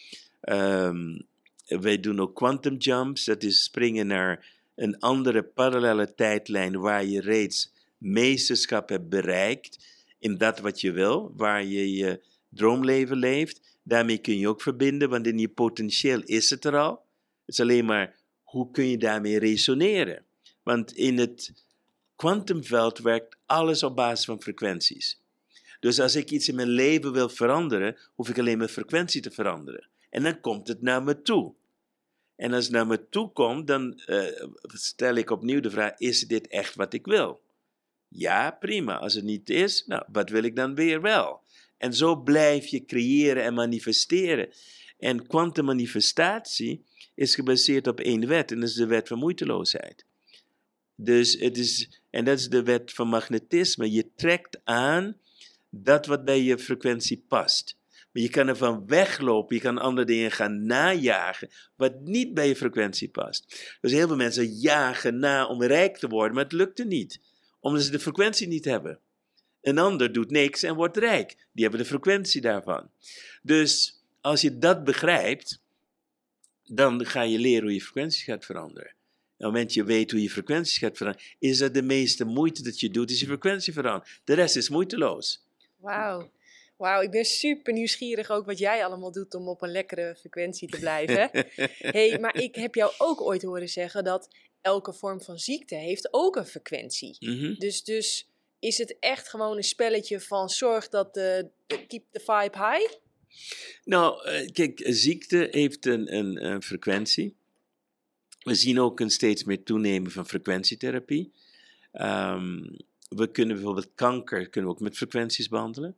Um, wij doen ook quantum jumps, dat is springen naar een andere parallele tijdlijn waar je reeds meesterschap hebt bereikt in dat wat je wil, waar je je droomleven leeft. Daarmee kun je ook verbinden, want in je potentieel is het er al. Het is alleen maar hoe kun je daarmee resoneren. Want in het kwantumveld werkt alles op basis van frequenties. Dus als ik iets in mijn leven wil veranderen, hoef ik alleen mijn frequentie te veranderen. En dan komt het naar me toe. En als het naar me toe komt, dan uh, stel ik opnieuw de vraag: is dit echt wat ik wil? Ja, prima. Als het niet is, nou, wat wil ik dan weer wel? En zo blijf je creëren en manifesteren. En kwantummanifestatie is gebaseerd op één wet, en dat is de wet van moeiteloosheid. Dus het is, en dat is de wet van magnetisme. Je trekt aan dat wat bij je frequentie past. Maar je kan ervan weglopen, je kan andere dingen gaan najagen, wat niet bij je frequentie past. Dus heel veel mensen jagen na om rijk te worden, maar het lukte niet, omdat ze de frequentie niet hebben. Een ander doet niks en wordt rijk. Die hebben de frequentie daarvan. Dus als je dat begrijpt, dan ga je leren hoe je frequentie gaat veranderen. Het moment je weet hoe je frequentie gaat veranderen, is dat de meeste moeite dat je doet, is je frequentie veranderen. De rest is moeiteloos. Wauw. Wauw, ik ben super nieuwsgierig ook wat jij allemaal doet om op een lekkere frequentie te blijven. hey, maar ik heb jou ook ooit horen zeggen dat elke vorm van ziekte heeft ook een frequentie. Mhm. Dus, dus is het echt gewoon een spelletje van zorg dat de, de keep the vibe high? Nou, eh, kijk, ziekte heeft een, een, een frequentie. We zien ook een steeds meer toenemen van frequentietherapie. Ehm, we kunnen bijvoorbeeld kanker kunnen we ook met frequenties behandelen.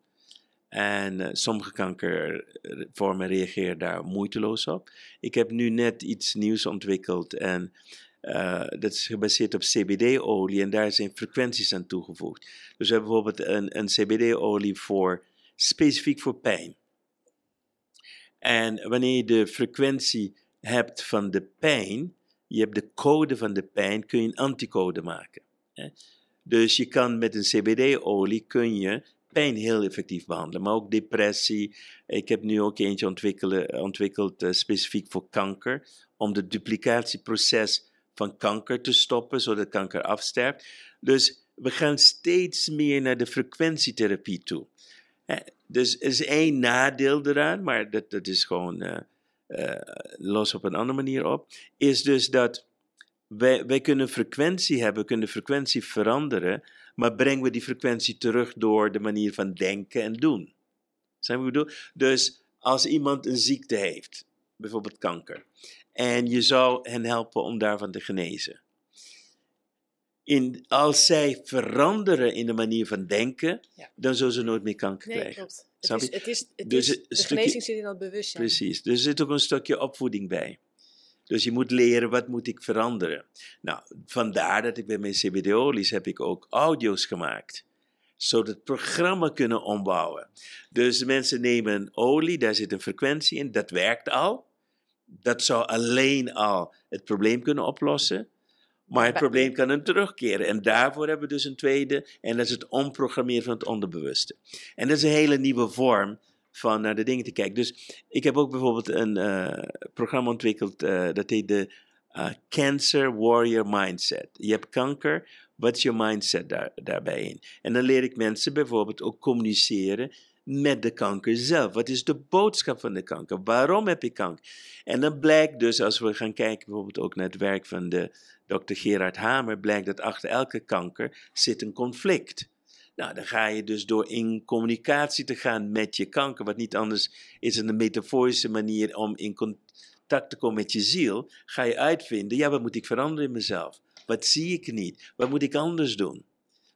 En uh, sommige kankervormen reageren daar moeiteloos op. Ik heb nu net iets nieuws ontwikkeld en uh, dat is gebaseerd op CBD-olie en daar zijn frequenties aan toegevoegd. Dus we hebben bijvoorbeeld een, een CBD-olie voor, specifiek voor pijn. En wanneer je de frequentie hebt van de pijn, je hebt de code van de pijn, kun je een anticode maken. Hè? Dus je kan met een CBD-olie kun je pijn heel effectief behandelen, maar ook depressie. Ik heb nu ook eentje ontwikkeld uh, specifiek voor kanker, om het duplicatieproces van kanker te stoppen, zodat kanker afsterft. Dus we gaan steeds meer naar de frequentietherapie toe. Dus er is één nadeel eraan, maar dat, dat is gewoon uh, los op een andere manier op. Is dus dat wij, wij kunnen frequentie hebben, kunnen frequentie veranderen, maar brengen we die frequentie terug door de manier van denken en doen. Zijn we bedoel? Dus als iemand een ziekte heeft, bijvoorbeeld kanker, en je zou hen helpen om daarvan te genezen. In, als zij veranderen in de manier van denken, Ja. dan zullen ze nooit meer kanker Nee, krijgen. klopt. Snap is, je? het is, het Dus is, een de stukje- genezing zit in dat bewustzijn. Precies. Dus er zit ook een stukje opvoeding bij. Dus je moet leren, wat moet ik veranderen? Nou, vandaar dat ik bij mijn CBD-olies heb ik ook audio's gemaakt. Zodat het programma kunnen ombouwen. Dus mensen nemen een olie, daar zit een frequentie in, dat werkt al. Dat zou alleen al het probleem kunnen oplossen. Maar het probleem kan dan terugkeren. En daarvoor hebben we dus een tweede, en dat is het omprogrammeren van het onderbewuste. En dat is een hele nieuwe vorm van naar de dingen te kijken. Dus ik heb ook bijvoorbeeld een eh, programma ontwikkeld, eh, dat heet de eh, Cancer Warrior Mindset. Je hebt kanker, wat is je mindset daar, daarbij in? En dan leer ik mensen bijvoorbeeld ook communiceren met de kanker zelf. Wat is de boodschap van de kanker? Waarom heb je kanker? En dan blijkt dus, als we gaan kijken bijvoorbeeld ook naar het werk van de Dr. Gerard Hamer, blijkt dat achter elke kanker zit een conflict. Nou, dan ga je dus door in communicatie te gaan met je kanker, wat niet anders is dan een metaforische manier om in contact te komen met je ziel, ga je uitvinden, ja, wat moet ik veranderen in mezelf? Wat zie ik niet? Wat moet ik anders doen?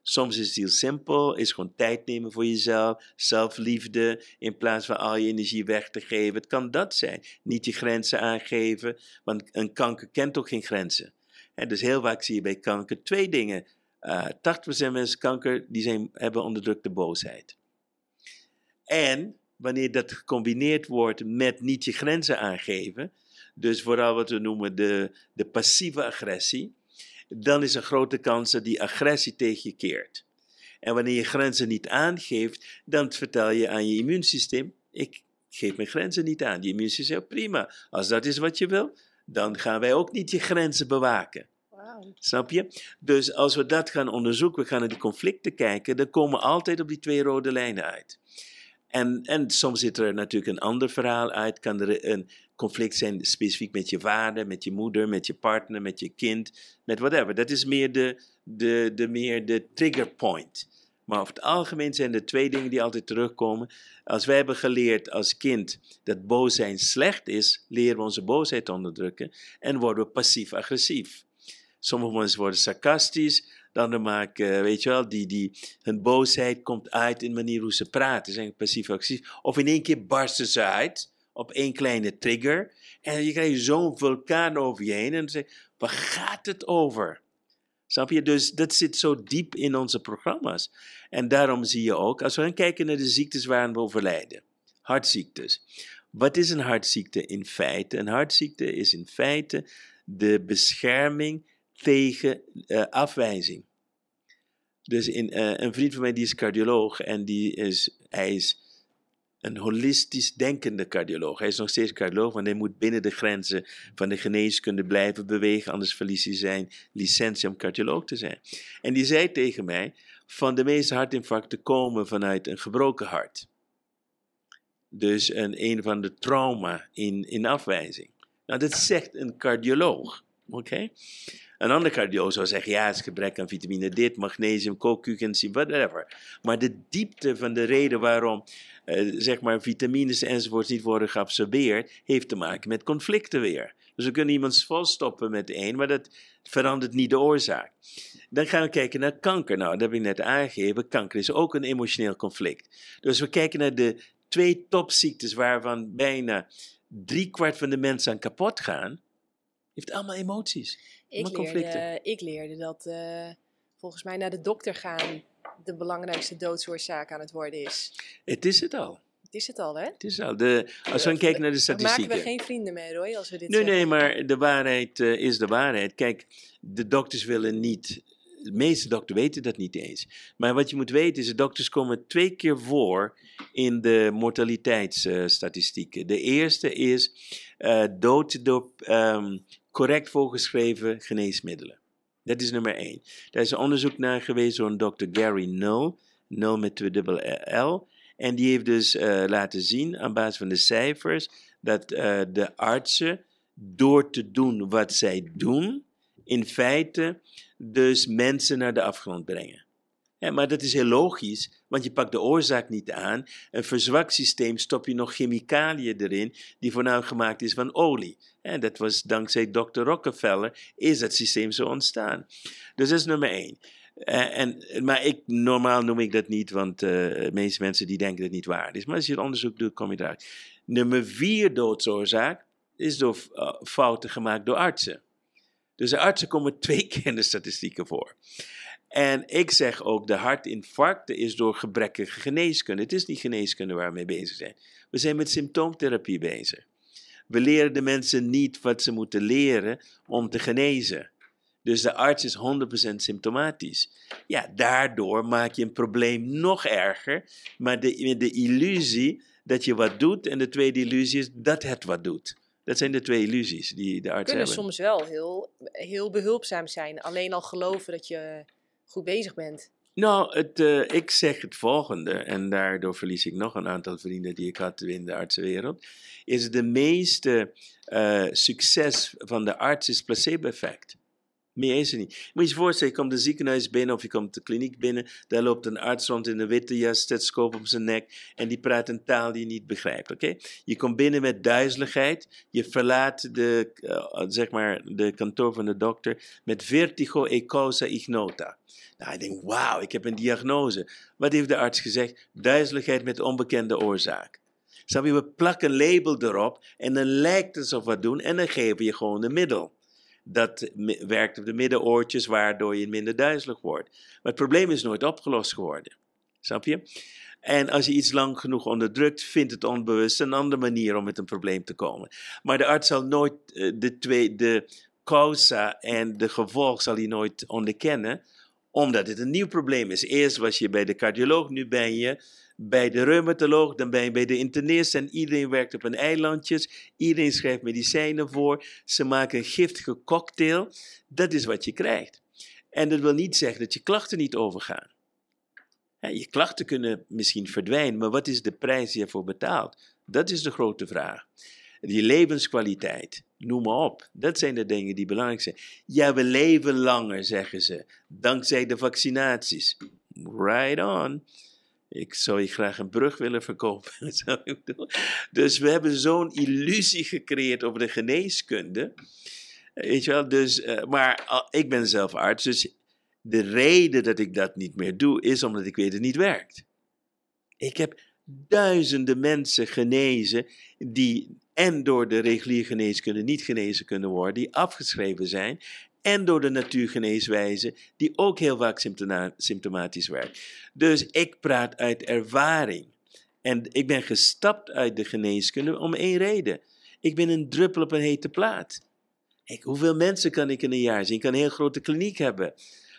Soms is het heel simpel, is gewoon tijd nemen voor jezelf, zelfliefde, in plaats van al je energie weg te geven. Het kan dat zijn. Niet je grenzen aangeven, want een kanker kent ook geen grenzen. En dus heel vaak zie je bij kanker twee dingen. Eh 80% mensen kanker die zijn, hebben onderdrukte boosheid. En wanneer dat gecombineerd wordt met niet je grenzen aangeven, dus vooral wat we noemen de, de passieve agressie, dan is een grote kans dat die agressie tegen je keert. En wanneer je grenzen niet aangeeft, dan vertel je aan je immuunsysteem: ik geef mijn grenzen niet aan. Die immuunsysteem zegt: prima, als dat is wat je wil, dan gaan wij ook niet je grenzen bewaken. Snap je? Dus als we dat gaan onderzoeken, we gaan naar die conflicten kijken, dan komen we altijd op die twee rode lijnen uit. En, en soms zit er natuurlijk een ander verhaal uit. Kan er een conflict zijn specifiek met je vader, met je moeder, met je partner, met je kind, met whatever. Dat is meer de, de, de, meer de trigger point. Maar over het algemeen zijn er twee dingen die altijd terugkomen. Als wij hebben geleerd als kind dat boos zijn slecht is, leren we onze boosheid onderdrukken en worden we passief-agressief. Sommige mensen worden sarcastisch, dan maken, weet je wel, die, die, hun boosheid komt uit in de manier hoe ze praten, zijn passief-agressief. Of in één keer barsten ze uit op één kleine trigger en je krijgt zo'n vulkaan over je heen en dan zeg je, waar gaat het over? Snap je? Dus dat zit zo diep in onze programma's. En daarom zie je ook, als we gaan kijken naar de ziektes waar we overlijden, hartziektes. Wat is een hartziekte in feite? Een hartziekte is in feite de bescherming tegen uh, afwijzing. Dus in, uh, een vriend van mij die is cardioloog en die is, hij is een holistisch denkende cardioloog. Hij is nog steeds cardioloog, want hij moet binnen de grenzen van de geneeskunde blijven bewegen, anders verliest hij zijn licentie om cardioloog te zijn. En die zei tegen mij, van de meeste hartinfarcten komen vanuit een gebroken hart. Dus een, een van de trauma in, in afwijzing. Nou, dat zegt een cardioloog. Oké? Een andere cardioloog zou zeggen, ja, het is gebrek aan vitamine dit, magnesium, co-cugency, whatever. Maar de diepte van de reden waarom, zeg maar, vitamines enzovoorts niet worden geabsorbeerd, heeft te maken met conflicten weer. Dus we kunnen iemand volstoppen met één, maar dat verandert niet de oorzaak. Dan gaan we kijken naar kanker. Nou, dat heb ik net aangegeven. Kanker is ook een emotioneel conflict. Dus we kijken naar de twee topziektes waarvan bijna driekwart van de mensen aan kapot gaan. Heeft allemaal emoties. Ik, leerde, ik leerde dat uh, volgens mij naar de dokter gaan de belangrijkste doodsoorzaak aan het worden is. Het is het al. Het is het al, hè? Het is al. De, als we kijken naar de statistieken. maken we geen vrienden mee, Roy, als we dit Nee, zeggen. nee, maar de waarheid uh, is de waarheid. Kijk, de dokters willen niet... De meeste dokters weten dat niet eens. Maar wat je moet weten is, de dokters komen twee keer voor in de mortaliteitsstatistieken. de eerste is uh, dood door um, correct voorgeschreven geneesmiddelen. Dat is nummer één. Daar is onderzoek naar geweest door een dokter Gary Null, Null met twee dubbel L. En die heeft dus uh, laten zien aan basis van de cijfers dat uh, de artsen door te doen wat zij doen, in feite dus mensen naar de afgrond brengen. Ja, maar dat is heel logisch, want je pakt de oorzaak niet aan. Een verzwakt systeem stop je nog chemicaliën erin, die voornamelijk gemaakt is van olie. En dat was dankzij Dr. Rockefeller, is dat systeem zo ontstaan. Dus dat is nummer één. Uh, en, maar ik, normaal noem ik dat niet, want de meeste mensen die denken dat het niet waar is. Maar als je het onderzoek doet, kom je eruit. Nummer vier doodsoorzaak is door uh, fouten gemaakt door artsen. Dus de artsen komen twee keer in de statistieken voor. En ik zeg ook, de hartinfarcten is door gebrekkige geneeskunde. Het is niet geneeskunde waar we mee bezig zijn. We zijn met symptoomtherapie bezig. We leren de mensen niet wat ze moeten leren om te genezen. Dus de arts is 100% symptomatisch. Ja, daardoor maak je een probleem nog erger, maar de, de illusie dat je wat doet en de tweede illusie is dat het wat doet. Dat zijn de twee illusies die de arts kunnen hebben. soms wel heel, heel behulpzaam zijn. Alleen al geloven dat je goed bezig bent. Nou, het, uh, ik zeg het volgende, en daardoor verlies ik nog een aantal vrienden die ik had in de artsenwereld, is de meeste uh, succes van de arts is placebo-effect. Meer is niet. Moet je je voorstellen, je komt de ziekenhuis binnen of je komt de kliniek binnen, daar loopt een arts rond in een witte jas, stethoscoop op zijn nek en die praat een taal die je niet begrijpt. Oké? Je komt binnen met duizeligheid, je verlaat de, uh, zeg maar, de kantoor van de dokter met vertigo e causa ignota. Nou, ik denk, wauw, ik heb een diagnose. Wat heeft de arts gezegd? Duizeligheid met onbekende oorzaak. Snap je, we plakken een label erop en dan lijkt het alsof we wat doen en dan geven je gewoon een middel. Dat werkt op de middenoortjes, waardoor je minder duizelig wordt. Maar het probleem is nooit opgelost geworden. Snap je? En als je iets lang genoeg onderdrukt, vindt het onbewust een andere manier om met een probleem te komen. Maar de arts zal nooit de twee, de causa en de gevolg zal hij nooit onderkennen, omdat het een nieuw probleem is. Eerst was je bij de cardioloog, nu ben je bij de reumatoloog, dan ben je bij de internist en iedereen werkt op een eilandjes. Iedereen schrijft medicijnen voor. Ze maken een giftige cocktail. Dat is wat je krijgt. En dat wil niet zeggen dat je klachten niet overgaan. je klachten kunnen misschien verdwijnen, maar wat is de prijs die je ervoor betaalt? Dat is de grote vraag. Die levenskwaliteit, noem maar op. Dat zijn de dingen die belangrijk zijn. Ja, we leven langer, zeggen ze, dankzij de vaccinaties. Right on. Ik zou je graag een brug willen verkopen. dus we hebben zo'n illusie gecreëerd over de geneeskunde. Weet je wel, dus, uh, maar ik ben zelf arts, dus de reden dat ik dat niet meer doe, is omdat ik weet dat het niet werkt. Ik heb duizenden mensen genezen die en door de reguliere geneeskunde niet genezen kunnen worden, die afgeschreven zijn, en door de natuurgeneeswijze, die ook heel vaak symptomatisch werkt. Dus ik praat uit ervaring. En ik ben gestapt uit de geneeskunde om één reden. Ik ben een druppel op een hete plaat. Ik, hoeveel mensen kan ik in een jaar zien? Ik kan een heel grote kliniek hebben.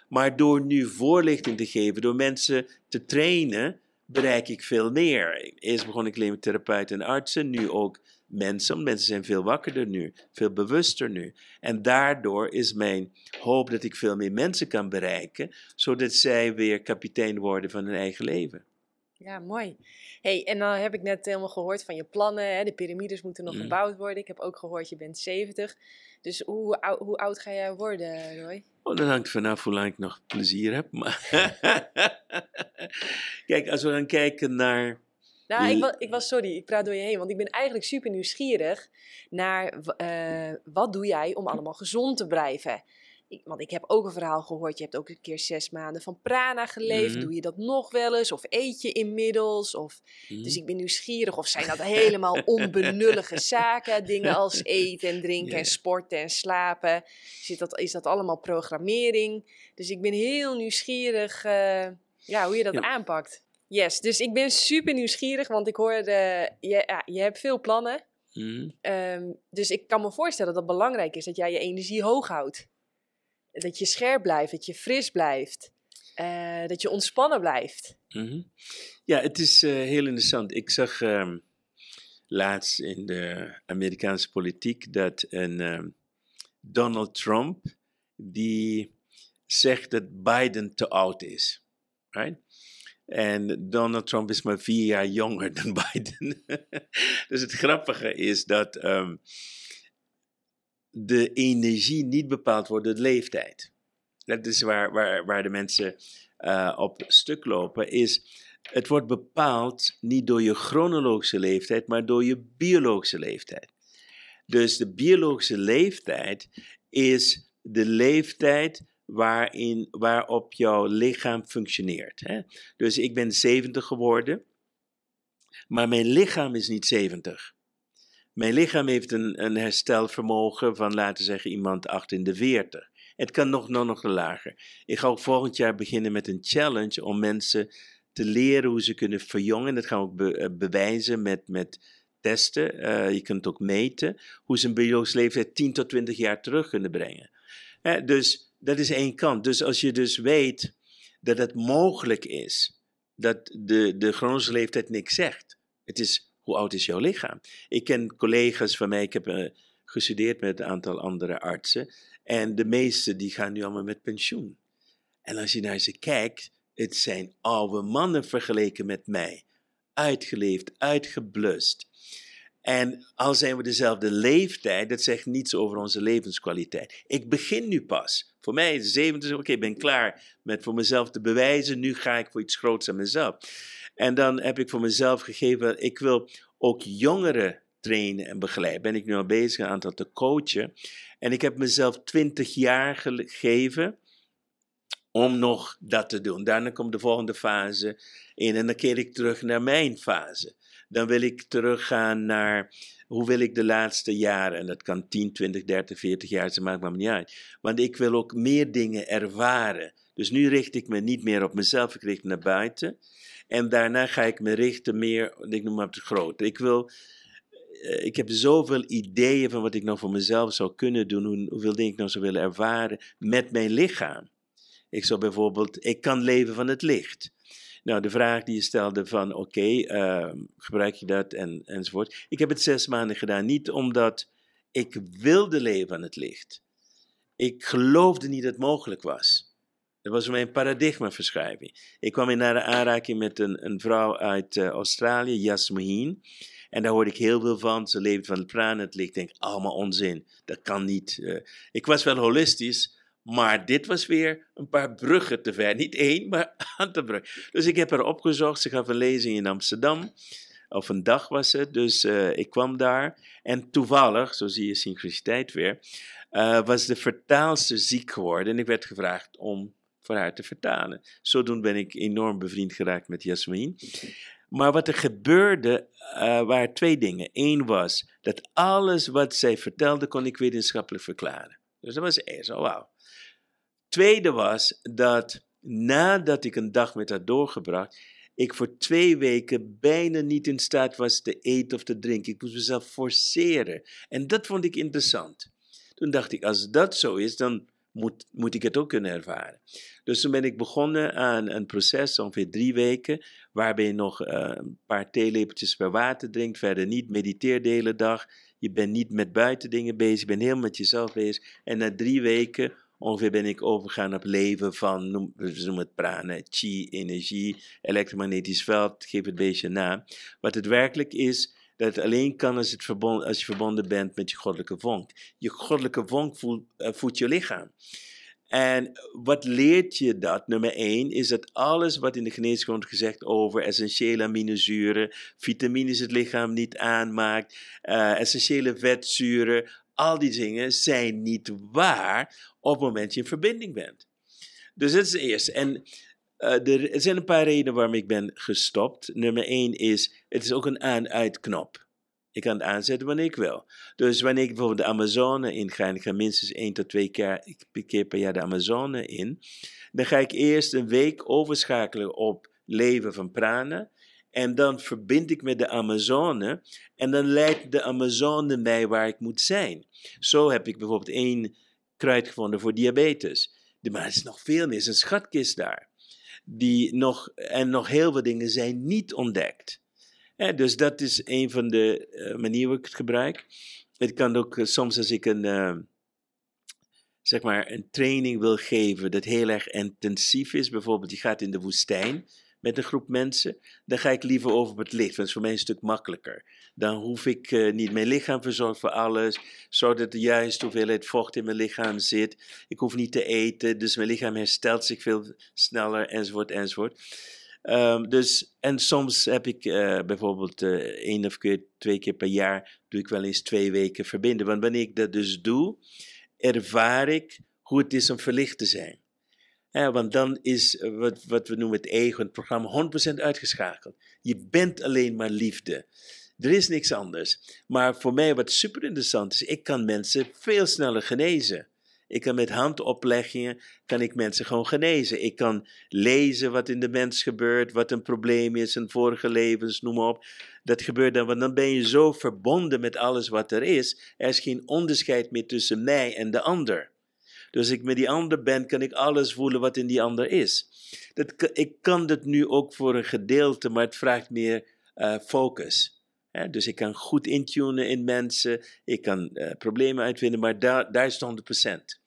Maar door nu voorlichting te geven, door mensen te trainen, bereik ik veel meer. Eerst begon ik alleen met therapeuten en artsen, nu ook mensen. Mensen zijn veel wakkerder nu, veel bewuster nu. En daardoor is mijn hoop dat ik veel meer mensen kan bereiken, zodat zij weer kapitein worden van hun eigen leven. Ja, mooi. hey, en dan heb ik net helemaal gehoord van je plannen. Hè? De piramides moeten nog mm. gebouwd worden. Ik heb ook gehoord, je bent 70. Dus hoe, hoe oud ga jij worden, Roy? Oh, dat hangt vanaf hoe lang ik nog plezier heb. Maar Kijk, als we dan kijken naar. Nou, ik was, ik was, sorry, ik praat door je heen, want ik ben eigenlijk super nieuwsgierig naar uh, wat doe jij om allemaal gezond te blijven ik, want ik heb ook een verhaal gehoord. Je hebt ook een keer zes maanden van prana geleefd. Mhm. Doe je dat nog wel eens? Of eet je inmiddels? Of, Dus mhm. ik ben nieuwsgierig. Of zijn dat helemaal onbenullige zaken? Dingen als eten en drinken en sporten en slapen. Zit dat, is dat allemaal programmering? Dus ik ben heel nieuwsgierig uh, ja, hoe je dat aanpakt. Yes, dus ik ben super nieuwsgierig. Want ik hoorde, je, ja, je hebt veel plannen. Mm. dus ik kan me voorstellen dat het belangrijk is dat jij je energie hoog houdt dat je scherp blijft, dat je fris blijft, uh, dat je ontspannen blijft. Mhm. Ja, het is uh, heel interessant. Ik zag um, laatst in de Amerikaanse politiek dat een um, Donald Trump die zegt dat Biden te oud is. Right? En Donald Trump is maar vier jaar jonger dan Biden. dus het grappige is dat um, de energie niet bepaald wordt door de leeftijd. Dat is waar, waar, waar de mensen uh, op stuk lopen, is het wordt bepaald niet door je chronologische leeftijd, maar door je biologische leeftijd. Dus de biologische leeftijd is de leeftijd waarin, waarop jouw lichaam functioneert. Hè? Dus ik ben 70 geworden, maar mijn lichaam is niet 70. Mijn lichaam heeft een, een herstelvermogen van, laten we zeggen, iemand 48. Het kan nog, nog, nog lager. Ik ga ook volgend jaar beginnen met een challenge om mensen te leren hoe ze kunnen verjongen. Dat gaan we ook eh, bewijzen met, met testen. Uh, je kunt ook meten. Hoe ze een biologische leeftijd 10 tot 20 jaar terug kunnen brengen. Dus dat is één kant. Dus als je dus weet dat het mogelijk is dat de, de chronische leeftijd niks zegt. Het is hoe oud is jouw lichaam? Ik ken collega's van mij, ik heb uh, gestudeerd met een aantal andere artsen. En de meeste die gaan nu allemaal met pensioen. En als je naar ze kijkt, het zijn oude mannen vergeleken met mij. Uitgeleefd, uitgeblust. En al zijn we dezelfde leeftijd, dat zegt niets over onze levenskwaliteit. Ik begin nu pas. Voor mij is 70, oké, ik ben klaar met voor mezelf te bewijzen. Nu ga ik voor iets groots aan mezelf. En dan heb ik voor mezelf gegeven, ik wil ook jongeren trainen en begeleiden. Ben ik nu al bezig een aantal te coachen. En ik heb mezelf 20 jaar gegeven om nog dat te doen. Daarna komt de volgende fase in en dan keer ik terug naar mijn fase. Dan wil ik teruggaan naar hoe wil ik de laatste jaren, en dat kan 10, 20, 30, 40 jaar zijn, maakt me niet uit. Want ik wil ook meer dingen ervaren. Dus nu richt ik me niet meer op mezelf, ik richt me naar buiten. En daarna ga ik me richten meer, ik noem maar op de grote. Ik wil, eh, ik heb zoveel ideeën van wat ik nou voor mezelf zou kunnen doen, hoeveel dingen ik nou zou willen ervaren met mijn lichaam. Ik zou bijvoorbeeld, ik kan leven van het licht. Nou, de vraag die je stelde van, oké, ehm, gebruik je dat en, enzovoort. Ik heb het zes maanden gedaan, niet omdat ik wilde leven van het licht. Ik geloofde niet dat het mogelijk was. Dat was mijn paradigmaverschuiving. Ik kwam in naar aanraking met een, een vrouw uit uh, Australië, Yasmin. En daar hoorde ik heel veel van. Ze leefde van het praan het licht. Ik denk, allemaal onzin. Dat kan niet. Uh, ik was wel holistisch, maar dit was weer een paar bruggen te ver. Niet één, maar een aantal bruggen. Dus ik heb haar opgezocht. Ze gaf een lezing in Amsterdam. Of een dag was het. Dus uh, ik kwam daar. En toevallig, zo zie je synchroniciteit weer, uh, was de vertaalster ziek geworden. En ik werd gevraagd om voor haar te vertalen. Zodoende ben ik enorm bevriend geraakt met Jasmin. Maar wat er gebeurde, uh, waren twee dingen. Eén was dat alles wat zij vertelde, kon ik wetenschappelijk verklaren. Dus dat was eerst, oh wauw. Tweede was dat nadat ik een dag met haar doorgebracht, ik voor twee weken bijna niet in staat was te eten of te drinken. Ik moest mezelf forceren. En dat vond ik interessant. Toen dacht ik, als dat zo is, dan moet, moet ik het ook kunnen ervaren. Dus toen ben ik begonnen aan een proces, ongeveer drie weken, waarbij je nog uh, een paar theelepeltjes per water drinkt, verder niet, mediteer de hele dag. Je bent niet met buitendingen bezig, je bent helemaal met jezelf bezig. En na drie weken ongeveer ben ik overgegaan op leven van, we noemen het prana, chi, energie, elektromagnetisch veld, geef het beetje na. Wat het werkelijk is, dat het alleen kan als, het verbonden, als je verbonden bent met je goddelijke vonk. Je goddelijke vonk voelt, uh, voedt je lichaam. En wat leert je dat? Nummer één is dat alles wat in de geneeskunde wordt gezegd over essentiële aminozuren, vitamines het lichaam niet aanmaakt, uh, essentiële vetzuren, al die dingen zijn niet waar op het moment dat je in verbinding bent. Dus dat is het eerste. En uh, er zijn een paar redenen waarom ik ben gestopt. Nummer één is, het is ook een aan-uit-knop. Ik kan het aanzetten wanneer ik wil. Dus wanneer ik bijvoorbeeld de Amazone inga, en ik ga minstens één tot twee keer, keer per jaar de Amazone in, dan ga ik eerst een week overschakelen op leven van prana. En dan verbind ik met de Amazone en dan leidt de Amazone mij waar ik moet zijn. Zo heb ik bijvoorbeeld één kruid gevonden voor diabetes. Maar er is nog veel meer, er is een schatkist daar die nog, en nog heel veel dingen zijn niet ontdekt. dus dat is een van de uh, manieren waarop ik het gebruik. Het kan ook uh, soms als ik een, uh, zeg maar een training wil geven dat heel erg intensief is. Bijvoorbeeld je gaat in de woestijn met een groep mensen, dan ga ik liever over op het licht. Want dat is voor mij een stuk makkelijker. Dan hoef ik uh, niet mijn lichaam verzorgt voor alles. Zodat de juiste hoeveelheid vocht in mijn lichaam zit. Ik hoef niet te eten, dus mijn lichaam herstelt zich veel sneller, enzovoort, enzovoort. Um, dus, en soms heb ik uh, bijvoorbeeld uh, één of twee keer per jaar, doe ik wel eens twee weken verbinden. Want wanneer ik dat dus doe, ervaar ik hoe het is om verlicht te zijn. Ja, want dan is eh, wat, wat we noemen het ego, het programma, 100% uitgeschakeld. Je bent alleen maar liefde. Er is niks anders. Maar voor mij wat super interessant is, ik kan mensen veel sneller genezen. Ik kan met handopleggingen, kan ik mensen gewoon genezen. Ik kan lezen wat in de mens gebeurt, wat een probleem is, in vorige levens, noem maar op. Dat gebeurt dan, want dan ben je zo verbonden met alles wat er is. Er is geen onderscheid meer tussen mij en de ander. Dus ik met die ander ben, kan ik alles voelen wat in die ander is. Dat, ik kan dat nu ook voor een gedeelte, maar het vraagt meer uh, focus. dus ik kan goed intunen in mensen, ik kan uh, problemen uitvinden, maar daar, daar is het 100%.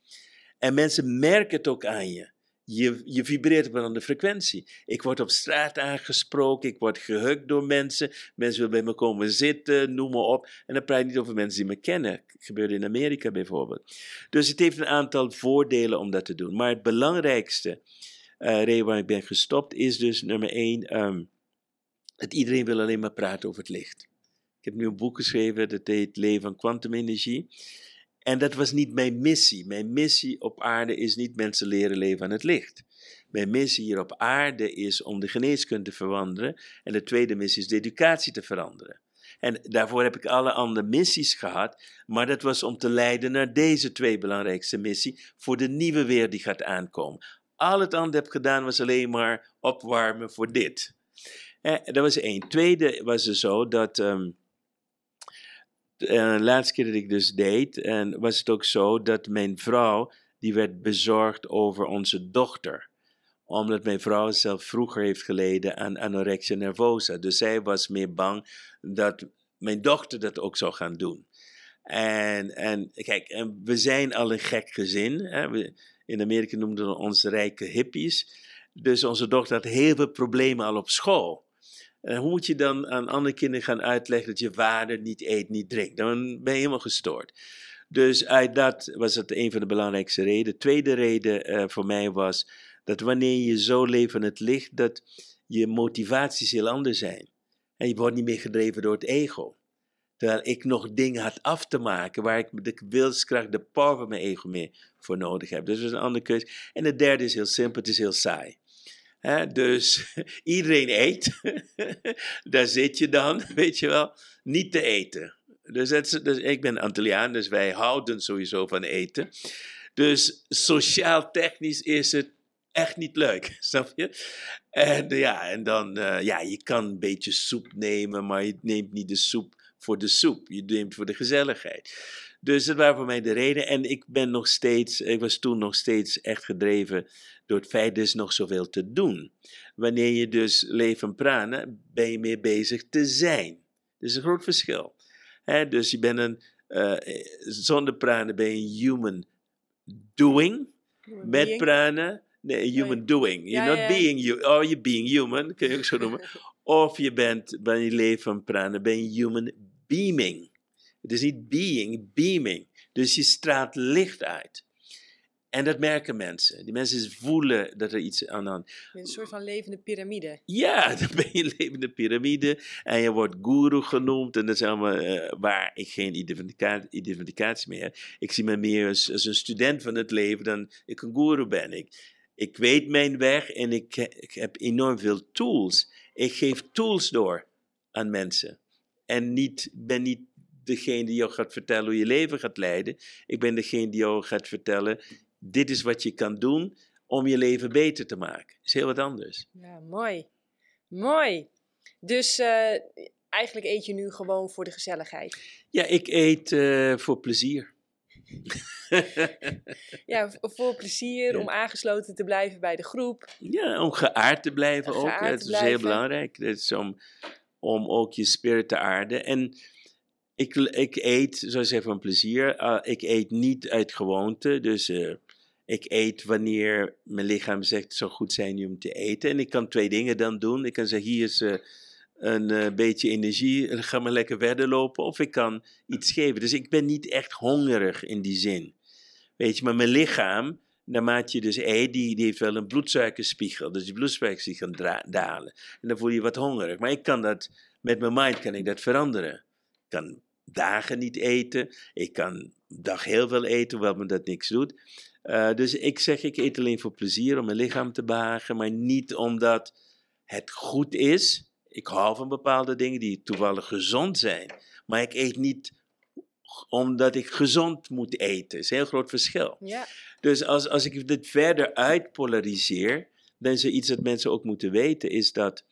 En mensen merken het ook aan je. Je, je vibreert op een andere frequentie. Ik word op straat aangesproken, ik word gehukt door mensen. Mensen willen bij me komen zitten, noem maar op. En dan praat ik niet over mensen die me kennen. Dat gebeurde in Amerika bijvoorbeeld. Dus het heeft een aantal voordelen om dat te doen. Maar het belangrijkste uh, reden waar ik ben gestopt is dus nummer één, dat iedereen wil alleen maar praten over het licht. Ik heb nu een boek geschreven, dat heet Leven van Quantumenergie. En dat was niet mijn missie. Mijn missie op aarde is niet mensen leren leven aan het licht. Mijn missie hier op aarde is om de geneeskunde te veranderen. En de tweede missie is de educatie te veranderen. En daarvoor heb ik alle andere missies gehad, maar dat was om te leiden naar deze twee belangrijkste missies voor de nieuwe wereld die gaat aankomen. Al het andere heb gedaan was alleen maar opwarmen voor dit. Eh, dat was één. Tweede was er zo dat uh, de laatste keer dat ik dus deed, en was het ook zo dat mijn vrouw, die werd bezorgd over onze dochter. Omdat mijn vrouw zelf vroeger heeft geleden aan anorexia nervosa. Dus zij was meer bang dat mijn dochter dat ook zou gaan doen. En, en kijk, en we zijn al een gek gezin. Hè? In Amerika noemden we ons rijke hippies. Dus onze dochter had heel veel problemen al op school. En hoe moet je dan aan andere kinderen gaan uitleggen dat je vader niet eet, niet drinkt? Dan ben je helemaal gestoord. Dus uit dat was het een van de belangrijkste redenen. De tweede reden uh, voor mij was dat wanneer je zo leeft in het licht, dat je motivaties heel anders zijn. En je wordt niet meer gedreven door het ego. Terwijl ik nog dingen had af te maken waar ik de wilskracht, de power van mijn ego meer voor nodig heb. Dus dat is een andere keuze. En de derde is heel simpel, het is heel saai. Dus iedereen eet. Daar zit je dan, weet je wel, niet te eten. Dus, het, dus ik ben Antilliaan, dus wij houden sowieso van eten. Dus sociaal-technisch is het echt niet leuk, snap je? En ja, en dan, uh, ja, je kan een beetje soep nemen, maar je neemt niet de soep voor de soep. Je neemt voor de gezelligheid. Dus dat waren voor mij de reden. En ik ben nog steeds, ik was toen nog steeds echt gedreven door het feit, er is nog zoveel te doen. Wanneer je dus leven praten, ben je meer bezig te zijn. Dat is een groot verschil. dus je bent een, uh, zonder praten ben je een human doing. Met praten, nee, human doing. You're not being you, or you're being human, kun je ook zo noemen. of je bent, wanneer je leven praten, ben je human beaming. Het is niet being, beaming. Dus je straalt licht uit. En dat merken mensen. Die mensen voelen dat er iets aan de hand Een soort van levende piramide. Ja, dan ben je levende piramide. En je wordt guru genoemd. En dat is allemaal uh, waar ik geen identificatie, identificatie meer heb. Ik zie me meer als, als, een student van het leven dan ik een guru ben. Ik, ik weet mijn weg en ik, ik heb enorm veel tools. Ik geef tools door aan mensen. En niet, ben niet degene die jou gaat vertellen hoe je leven gaat leiden. Ik ben degene die jou gaat vertellen, dit is wat je kan doen om je leven beter te maken. Dat is heel wat anders. Ja, mooi. Mooi. Dus uh, eigenlijk eet je nu gewoon voor de gezelligheid. Ja, ik eet uh, voor plezier. ja, voor plezier, om aangesloten te blijven bij de groep. Ja, om geaard te blijven geaard ook. Dat is heel belangrijk. Dat is om, om ook je spirit te aarden. En ik, ik eet, zoals ik zeg, van plezier. Uh, ik eet niet uit gewoonte. Dus uh, ik eet wanneer mijn lichaam zegt, het zou goed zijn om te eten. En ik kan twee dingen dan doen. Ik kan zeggen, hier is uh, een beetje energie, ga maar lekker verder lopen. Of ik kan iets geven. Dus ik ben niet echt hongerig in die zin. Weet je, maar mijn lichaam, naarmate je dus eet, die, die heeft wel een bloedsuikerspiegel. Dus die bloedsuikerspiegel kan dalen. En dan voel je je wat hongerig. Maar ik kan dat, met mijn mind kan ik dat veranderen. Kan dagen niet eten. Ik kan dag heel veel eten, hoewel me dat niks doet. Uh, dus ik zeg, ik eet alleen voor plezier, om mijn lichaam te behagen, maar niet omdat het goed is. Ik hou van bepaalde dingen die toevallig gezond zijn, maar ik eet niet omdat ik gezond moet eten. Dat is een heel groot verschil. Ja. Dus als, als ik dit verder uitpolariseer, dan is er iets dat mensen ook moeten weten, is dat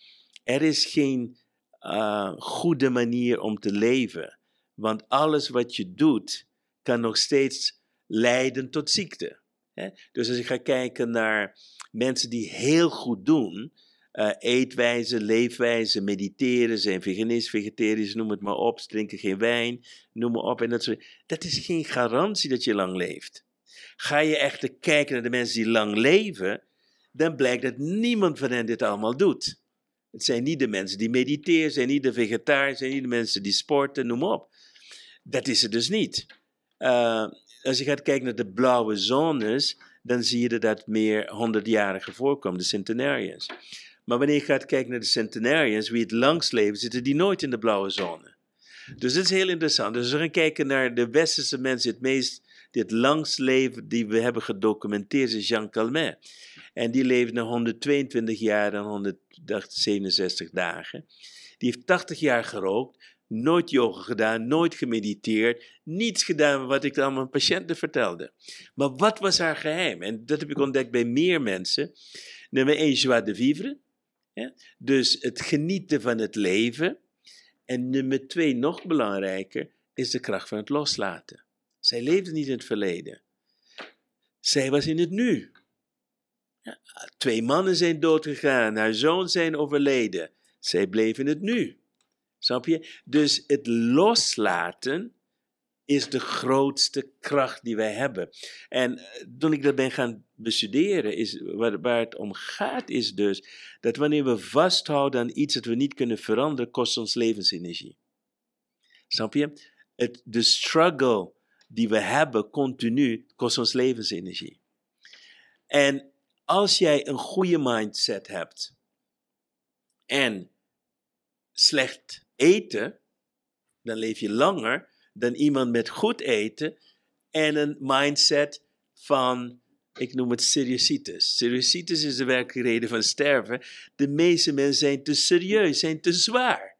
er is geen uh, goede manier om te leven. Want alles wat je doet, kan nog steeds leiden tot ziekte. Dus als je gaat kijken naar mensen die heel goed doen, uh, eetwijze, leefwijze, mediteren, zijn veganist, vegetarisch, noem het maar op, drinken geen wijn, noem maar op. En dat, soort, dat is geen garantie dat je lang leeft. Ga je echt kijken naar de mensen die lang leven, dan blijkt dat niemand van hen dit allemaal doet. Het zijn niet de mensen die mediteren, zijn niet de vegetariërs, zijn niet de mensen die sporten, noem maar op. Dat is het dus niet. Uh, als je gaat kijken naar de blauwe zones, dan zie je dat dat meer honderdjarigen voorkomt, de centenarians. Maar wanneer je gaat kijken naar de centenarians, wie het langst leven, zitten die nooit in de blauwe zone. Dus dat is heel interessant. Dus als we gaan kijken naar de westerse mensen, het meest, die het langst leven, die we hebben gedocumenteerd, is Jean Calment. En die leeft nog 122 jaar en 167 dagen. Die heeft 80 jaar gerookt, nooit yoga gedaan, nooit gemediteerd, niets gedaan wat ik aan mijn patiënten vertelde. Maar wat was haar geheim? En dat heb ik ontdekt bij meer mensen. Nummer één, joie de vivre. Dus het genieten van het leven. En nummer twee, nog belangrijker, is de kracht van het loslaten. Zij leefde niet in het verleden. Zij was in het nu. Ja, twee mannen zijn doodgegaan, haar zoon zijn overleden. Zij bleef in het nu. Snap je? Dus het loslaten is de grootste kracht die wij hebben. En eh, toen ik dat ben gaan bestuderen, is, waar, waar het om gaat, is dus dat wanneer we vasthouden aan iets dat we niet kunnen veranderen, kost ons levensenergie. Snap je? Het, de struggle die we hebben continu kost ons levensenergie. En als jij een goede mindset hebt en slecht eten, dan leef je langer dan iemand met goed eten en een mindset van, ik noem het seriositis. Seriositis is de werkelijke reden van sterven. De meeste mensen zijn te serieus, zijn te zwaar.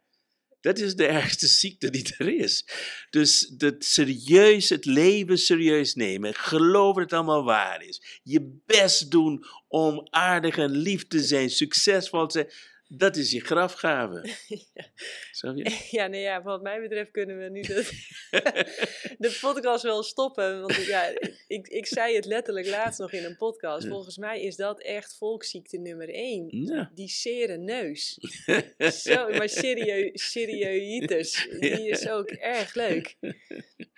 Dat is de ergste ziekte die er is. Dus dat serieus, het leven serieus nemen. Geloven dat het allemaal waar is. Je best doen om aardig en lief te zijn, succesvol te zijn. Dat is je grafgave. ja. je? Ja, nee, ja, wat mij betreft kunnen we nu de, de podcast wel stoppen. Want ja, ik, ik zei het letterlijk laatst nog in een podcast. Volgens mij is dat echt volksziekte nummer één. Ja. Die sere neus. Zo, maar serioitis, die is ook erg leuk.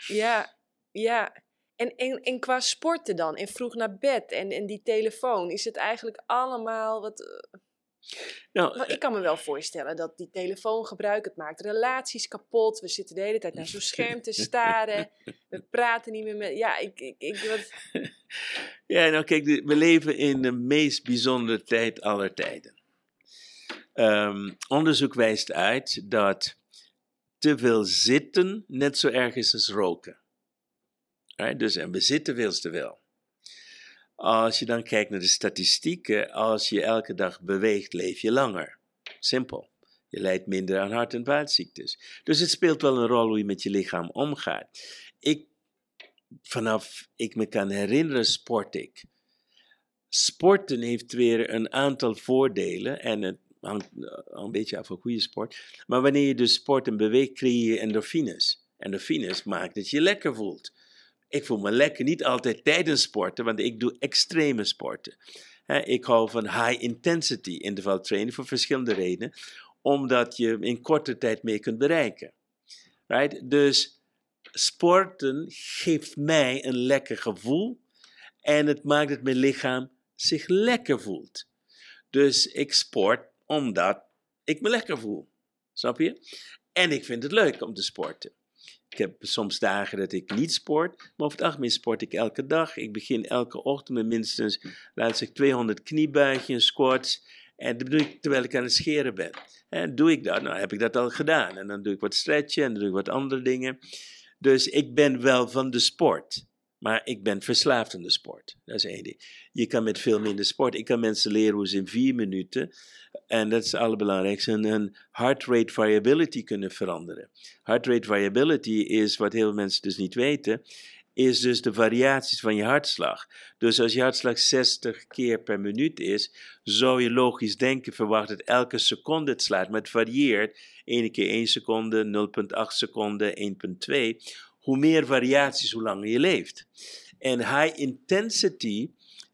Ja, ja. En, en, en qua sporten dan, en vroeg naar bed en, en die telefoon, is het eigenlijk allemaal wat nou, maar ik kan me wel voorstellen dat die telefoongebruik, het maakt relaties kapot. We zitten de hele tijd naar zo'n scherm te staren. We praten niet meer met. Ja, ik. ik, ik wat... Ja, nou kijk, we leven in de meest bijzondere tijd aller tijden. Um, onderzoek wijst uit dat te veel zitten net zo erg is als roken. Right? Dus, en we zitten veel te veel. Als je dan kijkt naar de statistieken, als je elke dag beweegt, leef je langer. Simpel. Je lijdt minder aan hart- en vaatziektes. Dus het speelt wel een rol hoe je met je lichaam omgaat. Ik, vanaf ik me kan herinneren, sport ik. Sporten heeft weer een aantal voordelen en het hangt een beetje af van goede sport. Maar wanneer je dus sport en beweegt, creëer je endorfines. Endorfines maakt dat je je lekker voelt. Ik voel me lekker, niet altijd tijdens sporten, want ik doe extreme sporten. ik hou van high intensity interval training voor verschillende redenen, omdat je in korte tijd mee kunt bereiken. Right? Dus sporten geeft mij een lekker gevoel en het maakt dat mijn lichaam zich lekker voelt. Dus ik sport omdat ik me lekker voel. Snap je? En ik vind het leuk om te sporten. Ik heb soms dagen dat ik niet sport, maar over het algemeen sport ik elke dag. Ik begin elke ochtend met minstens, laat ik 200 kniebuigingen, squats. En dat doe ik terwijl ik aan het scheren ben. En doe ik dat? Nou, heb ik dat al gedaan. En dan doe ik wat stretchen en dan doe ik wat andere dingen. Dus ik ben wel van de sport. Maar ik ben verslaafd aan de sport. Dat is één ding. Je kan met veel minder sport. Ik kan mensen leren hoe ze in vier minuten, en dat is het allerbelangrijkste, een heart rate variability kunnen veranderen. Heart rate variability is, wat heel veel mensen dus niet weten, is dus de variaties van je hartslag. Dus als je hartslag 60 keer per minuut is, zou je logisch denken, verwachten dat elke seconde het slaat. Maar het varieert. Ene keer 1 seconde, 0,8 seconden, 1,2 hoe meer variaties, hoe langer je leeft. En high intensity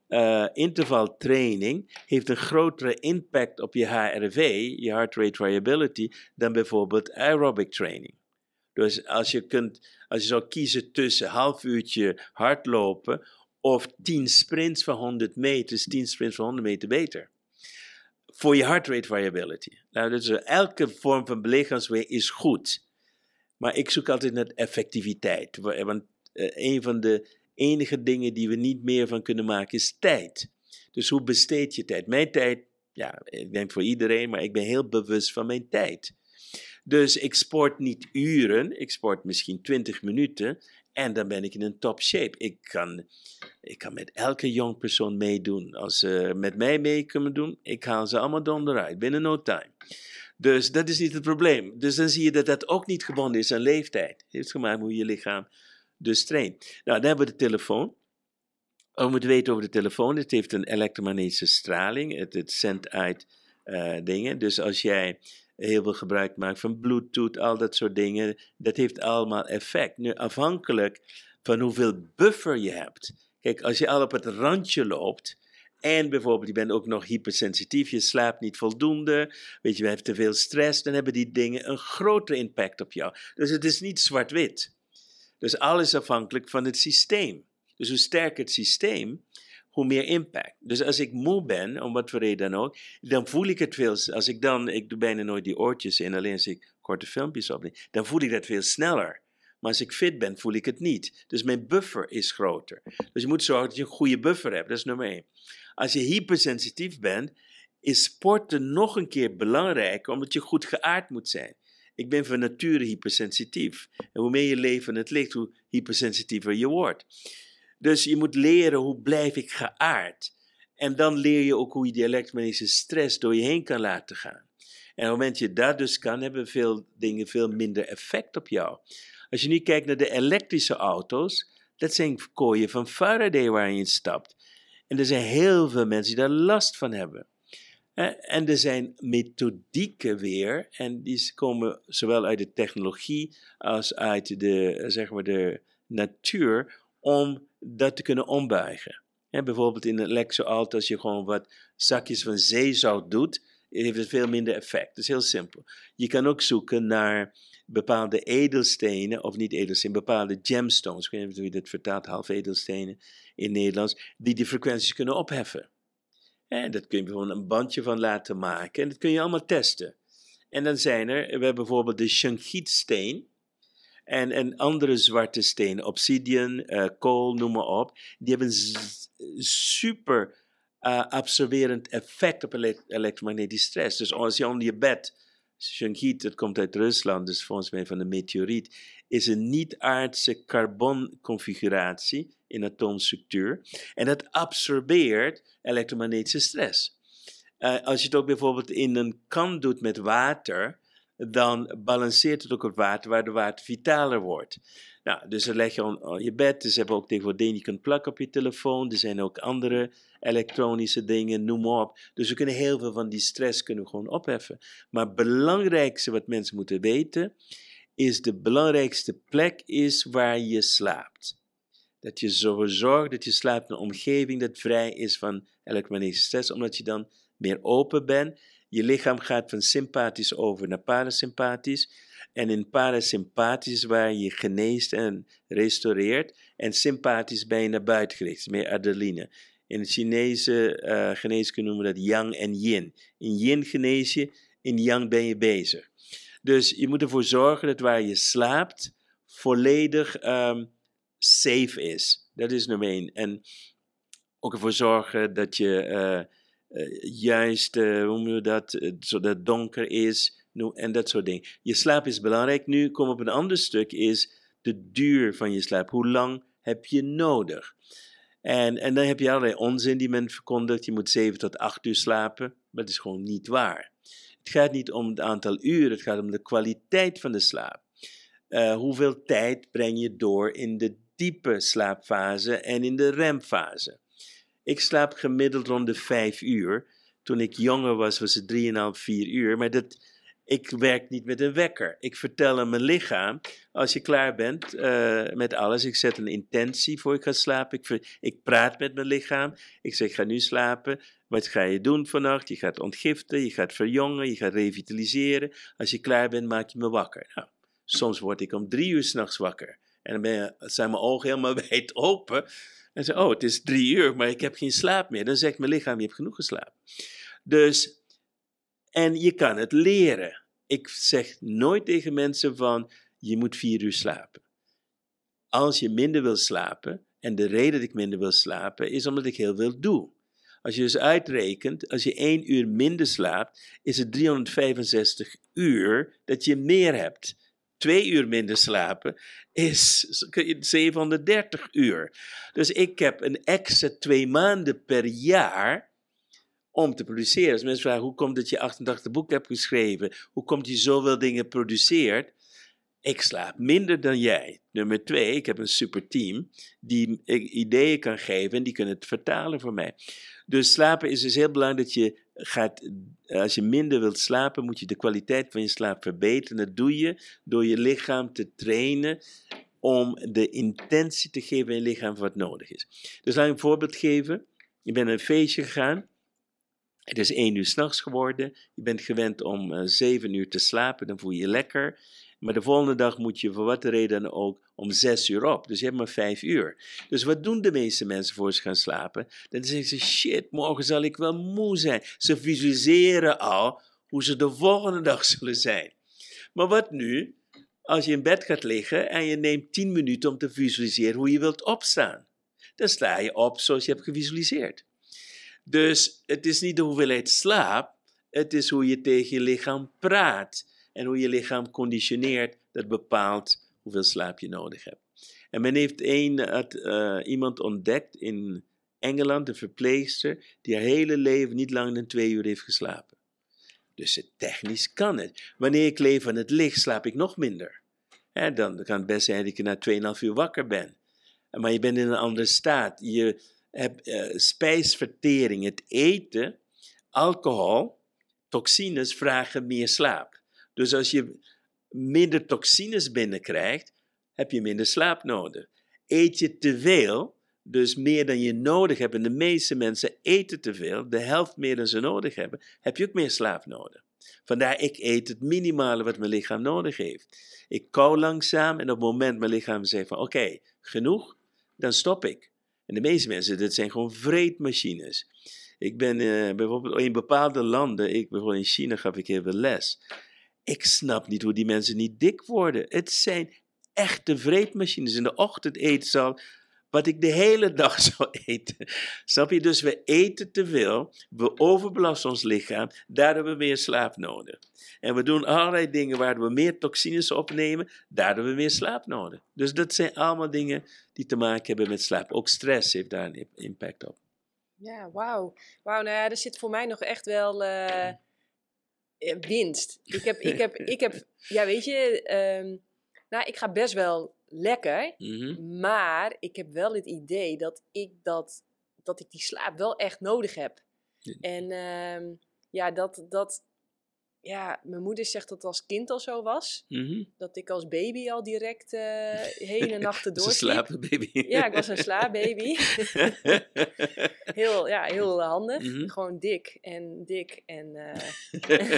uh, interval training heeft een grotere impact op je HRV, je heart rate variability, dan bijvoorbeeld aerobic training. Dus als je, kunt, als je zou kiezen tussen half uurtje hardlopen of 10 sprints van 100 meter, is 10 sprints van 100 meter beter. Voor je heart rate variability. Nou, dus elke vorm van belichaamsweer is goed. Maar ik zoek altijd naar effectiviteit. Want uh, een van de enige dingen die we niet meer van kunnen maken is tijd. Dus hoe besteed je tijd? Mijn tijd, ja, ik denk voor iedereen, maar ik ben heel bewust van mijn tijd. Dus ik sport niet uren, ik sport misschien 20 minuten en dan ben ik in een top shape. Ik kan, ik kan met elke jong persoon meedoen. Als ze met mij mee kunnen doen, ik haal ze allemaal onderuit binnen no time. Dus dat is niet het probleem. Dus dan zie je dat dat ook niet gebonden is aan leeftijd. Het heeft gemaakt hoe je lichaam dus traint. Nou, dan hebben we de telefoon. We moeten weten over de telefoon. Het heeft een elektromagnetische straling. Het, het zendt uit uh, dingen. Dus als jij heel veel gebruik maakt van Bluetooth, al dat soort dingen, dat heeft allemaal effect. Nu, afhankelijk van hoeveel buffer je hebt. Kijk, als je al op het randje loopt, en bijvoorbeeld, je bent ook nog hypersensitief, je slaapt niet voldoende, weet je, je hebt te veel stress, dan hebben die dingen een grotere impact op jou. Dus het is niet zwart-wit. Dus alles afhankelijk van het systeem. Dus hoe sterker het systeem, hoe meer impact. Dus als ik moe ben, om wat voor reden dan ook, dan voel ik het veel. Als ik dan, ik doe bijna nooit die oortjes in, alleen als ik korte filmpjes opneem, dan voel ik dat veel sneller. Maar als ik fit ben, voel ik het niet. Dus mijn buffer is groter. Dus je moet zorgen dat je een goede buffer hebt. Dat is nummer één. Als je hypersensitief bent, is sporten nog een keer belangrijk, omdat je goed geaard moet zijn. Ik ben van nature hypersensitief. En hoe meer je leven het ligt, hoe hypersensitiever je wordt. Dus je moet leren hoe blijf ik geaard. En dan leer je ook hoe je die elektromagnetische stress door je heen kan laten gaan. En op het moment je dat dus kan, hebben veel dingen veel minder effect op jou. Als je nu kijkt naar de elektrische auto's, dat zijn kooien van Faraday waar je stapt. En er zijn heel veel mensen die daar last van hebben. En er zijn methodieken weer, en die komen zowel uit de technologie als uit de, zeg maar de natuur, om dat te kunnen ombuigen. bijvoorbeeld in een elektrische auto, als je gewoon wat zakjes van zeezout doet, heeft het veel minder effect. Dat is heel simpel. Je kan ook zoeken naar bepaalde edelstenen, of niet edelstenen, bepaalde gemstones, ik weet niet hoe je dat vertaalt, half edelstenen in Nederlands, die die frequenties kunnen opheffen. En dat kun je bijvoorbeeld een bandje van laten maken en dat kun je allemaal testen. En dan zijn er, we hebben bijvoorbeeld de shankietsteen en, en andere zwarte stenen, obsidian, uh, kool, noem maar op. Die hebben een super uh, absorberend effect op elektromagnetisch stress. Dus als je onder je bed Shanghit, dat komt uit Rusland, dus volgens mij van een meteoriet, is een niet-aardse carbonconfiguratie in atoomstructuur. En dat absorbeert elektromagnetische stress. Uh, als je het ook bijvoorbeeld in een kan doet met water, dan balanceert het ook het water, waardoor water vitaler wordt. Nou, dus dan leg je je bed. Dus hebben ook tegenwoordig dingen die je kunt plakken op je telefoon. Er zijn ook andere elektronische dingen, noem maar op. Dus we kunnen heel veel van die stress kunnen gewoon opheffen. Maar het belangrijkste wat mensen moeten weten, is de belangrijkste plek is waar je slaapt. Dat je ervoor zorgt dat je slaapt in een omgeving dat vrij is van elektromagnetische stress, omdat je dan meer open bent. Je lichaam gaat van sympathisch over naar parasympathisch. En in parasympathisch waar je geneest en restaureert. En sympathisch ben je naar buiten gericht, meer adrenaline. In het Chinese uh, geneeskunde noemen we dat yang en yin. In yin genees je, in yang ben je bezig. Dus je moet ervoor zorgen dat waar je slaapt volledig um, safe is. Dat is nummer één. En ook ervoor zorgen dat je uh, juist, hoe noemen we dat, zodat het donker is en dat soort dingen. Je slaap is belangrijk. Nu kom op een ander stuk is de duur van je slaap. Hoe lang heb je nodig? En, en dan heb je allerlei onzin die men verkondigt. Je moet 7 tot 8 uur slapen. Maar dat is gewoon niet waar. Het gaat niet om het aantal uren, het gaat om de kwaliteit van de slaap. Hoeveel tijd breng je door in de diepe slaapfase en in de remfase? Ik slaap gemiddeld rond de 5 uur. Toen ik jonger was, was het 3,5, 4 uur. Maar dat, ik werk niet met een wekker. Ik vertel aan mijn lichaam, als je klaar bent uh, met alles, ik zet een intentie voor ik ga slapen. Ik, ik praat met mijn lichaam. Ik zeg, ik ga nu slapen. Wat ga je doen vannacht? Je gaat ontgiften, je gaat verjongen, je gaat revitaliseren. Als je klaar bent, maak je me wakker. Nou, soms word ik om drie uur s'nachts wakker. En dan zijn mijn ogen helemaal wijd open. En zeg, oh, het is drie uur, maar ik heb geen slaap meer. Dan zegt mijn lichaam, je hebt genoeg geslapen. Dus en je kan het leren. Ik zeg nooit tegen mensen van je moet vier uur slapen. Als je minder wil slapen, en de reden dat ik minder wil slapen is omdat ik heel veel doe. Als je dus uitrekent, als je één uur minder slaapt, is het 365 uur dat je meer hebt. Twee uur minder slapen is 730 uur. Dus ik heb een extra twee maanden per jaar om te produceren. Als mensen vragen, hoe komt dat je 88 boeken hebt geschreven? Hoe komt je zoveel dingen produceert? Ik slaap minder dan jij. Nummer twee, ik heb een super team die ideeën kan geven en die kunnen het vertalen voor mij. Dus slapen is dus heel belangrijk dat je gaat, als je minder wilt slapen, moet je de kwaliteit van je slaap verbeteren. Dat doe je door je lichaam te trainen om de intentie te geven in je lichaam wat nodig is. Dus laat ik een voorbeeld geven. Je bent een feestje gegaan het is één uur s'nachts geworden. Je bent gewend om uh, zeven uur te slapen, dan voel je je lekker. Maar de volgende dag moet je voor wat reden ook om zes uur op. Dus je hebt maar vijf uur. Dus wat doen de meeste mensen voor ze gaan slapen? Dan zeggen ze, shit, morgen zal ik wel moe zijn. Ze visualiseren al hoe ze de volgende dag zullen zijn. Maar wat nu als je in bed gaat liggen en je neemt tien minuten om te visualiseren hoe je wilt opstaan? Dan sta je op zoals je hebt gevisualiseerd. Dus het is niet de hoeveelheid slaap, het is hoe je tegen je lichaam praat en hoe je lichaam conditioneert dat bepaalt hoeveel slaap je nodig hebt. En men heeft een, uh, iemand ontdekt in Engeland, een verpleegster, die haar hele leven niet langer dan twee uur heeft geslapen. Dus technisch kan het. Wanneer ik leef van het licht, slaap ik nog minder. dan kan het best zijn dat ik na 2,5 uur wakker ben. Maar je bent in een andere staat. Je hebt uh, spijsvertering, het eten, alcohol, toxines vragen meer slaap. Dus als je minder toxines binnenkrijgt, heb je minder slaap nodig. Eet je te veel, dus meer dan je nodig hebt, en de meeste mensen eten te veel, de helft meer dan ze nodig hebben, heb je ook meer slaap nodig. Vandaar, ik eet het minimale wat mijn lichaam nodig heeft. Ik kou langzaam en op het moment mijn lichaam zegt van oké, genoeg, dan stop ik. En de meeste mensen, dit zijn gewoon vreedmachines. Ik ben uh, bijvoorbeeld in bepaalde landen, ik, bijvoorbeeld in China gaf ik even les. Ik snap niet hoe die mensen niet dik worden. Het zijn echte vreedmachines. In de ochtend eten ze al wat ik de hele dag zou eten. Snap je? Dus we eten te veel, we overbelasten ons lichaam, daar hebben we meer slaap nodig. En we doen allerlei dingen waar we meer toxines opnemen, daar hebben we meer slaap nodig. Dus dat zijn allemaal dingen die te maken hebben met slaap. Ook stress heeft daar een impact op. Ja, wauw. Wauw, nou er zit voor mij nog echt wel uh, winst. Ik heb, ik heb, ik heb, ja weet je, ehm, nou ik ga best wel lekker. Mhm. Maar ik heb wel het idee dat ik, dat, dat ik die slaap wel echt nodig heb. En uh, ja, dat, dat, ja, mijn moeder zegt dat het als kind al zo was. Mhm. Dat ik als baby al direct uh, hele nachten doorsliep. Een slaapbaby. Ja, ik was een slaapbaby. heel, ja, heel handig. Mhm. Gewoon dik en dik en, uh,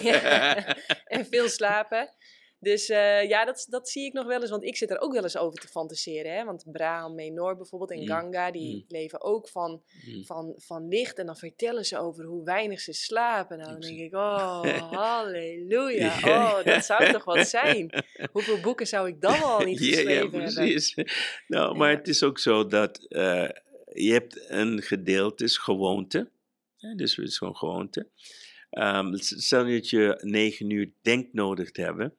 en veel slapen. Dus uh, ja, dat, dat zie ik nog wel eens, want ik zit er ook wel eens over te fantaseren. Hè? Want Braham Menor bijvoorbeeld en mm. Ganga, die mm. leven ook van, mm. van, van licht. En dan vertellen ze over hoe weinig ze slapen. Nou, dan denk ik, oh, halleluja. Oh, dat zou toch wat zijn. Hoeveel boeken zou ik dan al niet geschreven ja, ja, precies. hebben? Nou, maar het is ook zo dat uh, je hebt een gedeelte, is gewoonte. dus het is gewoon gewoonte. Um, stel dat je negen uur denkt nodig te hebben.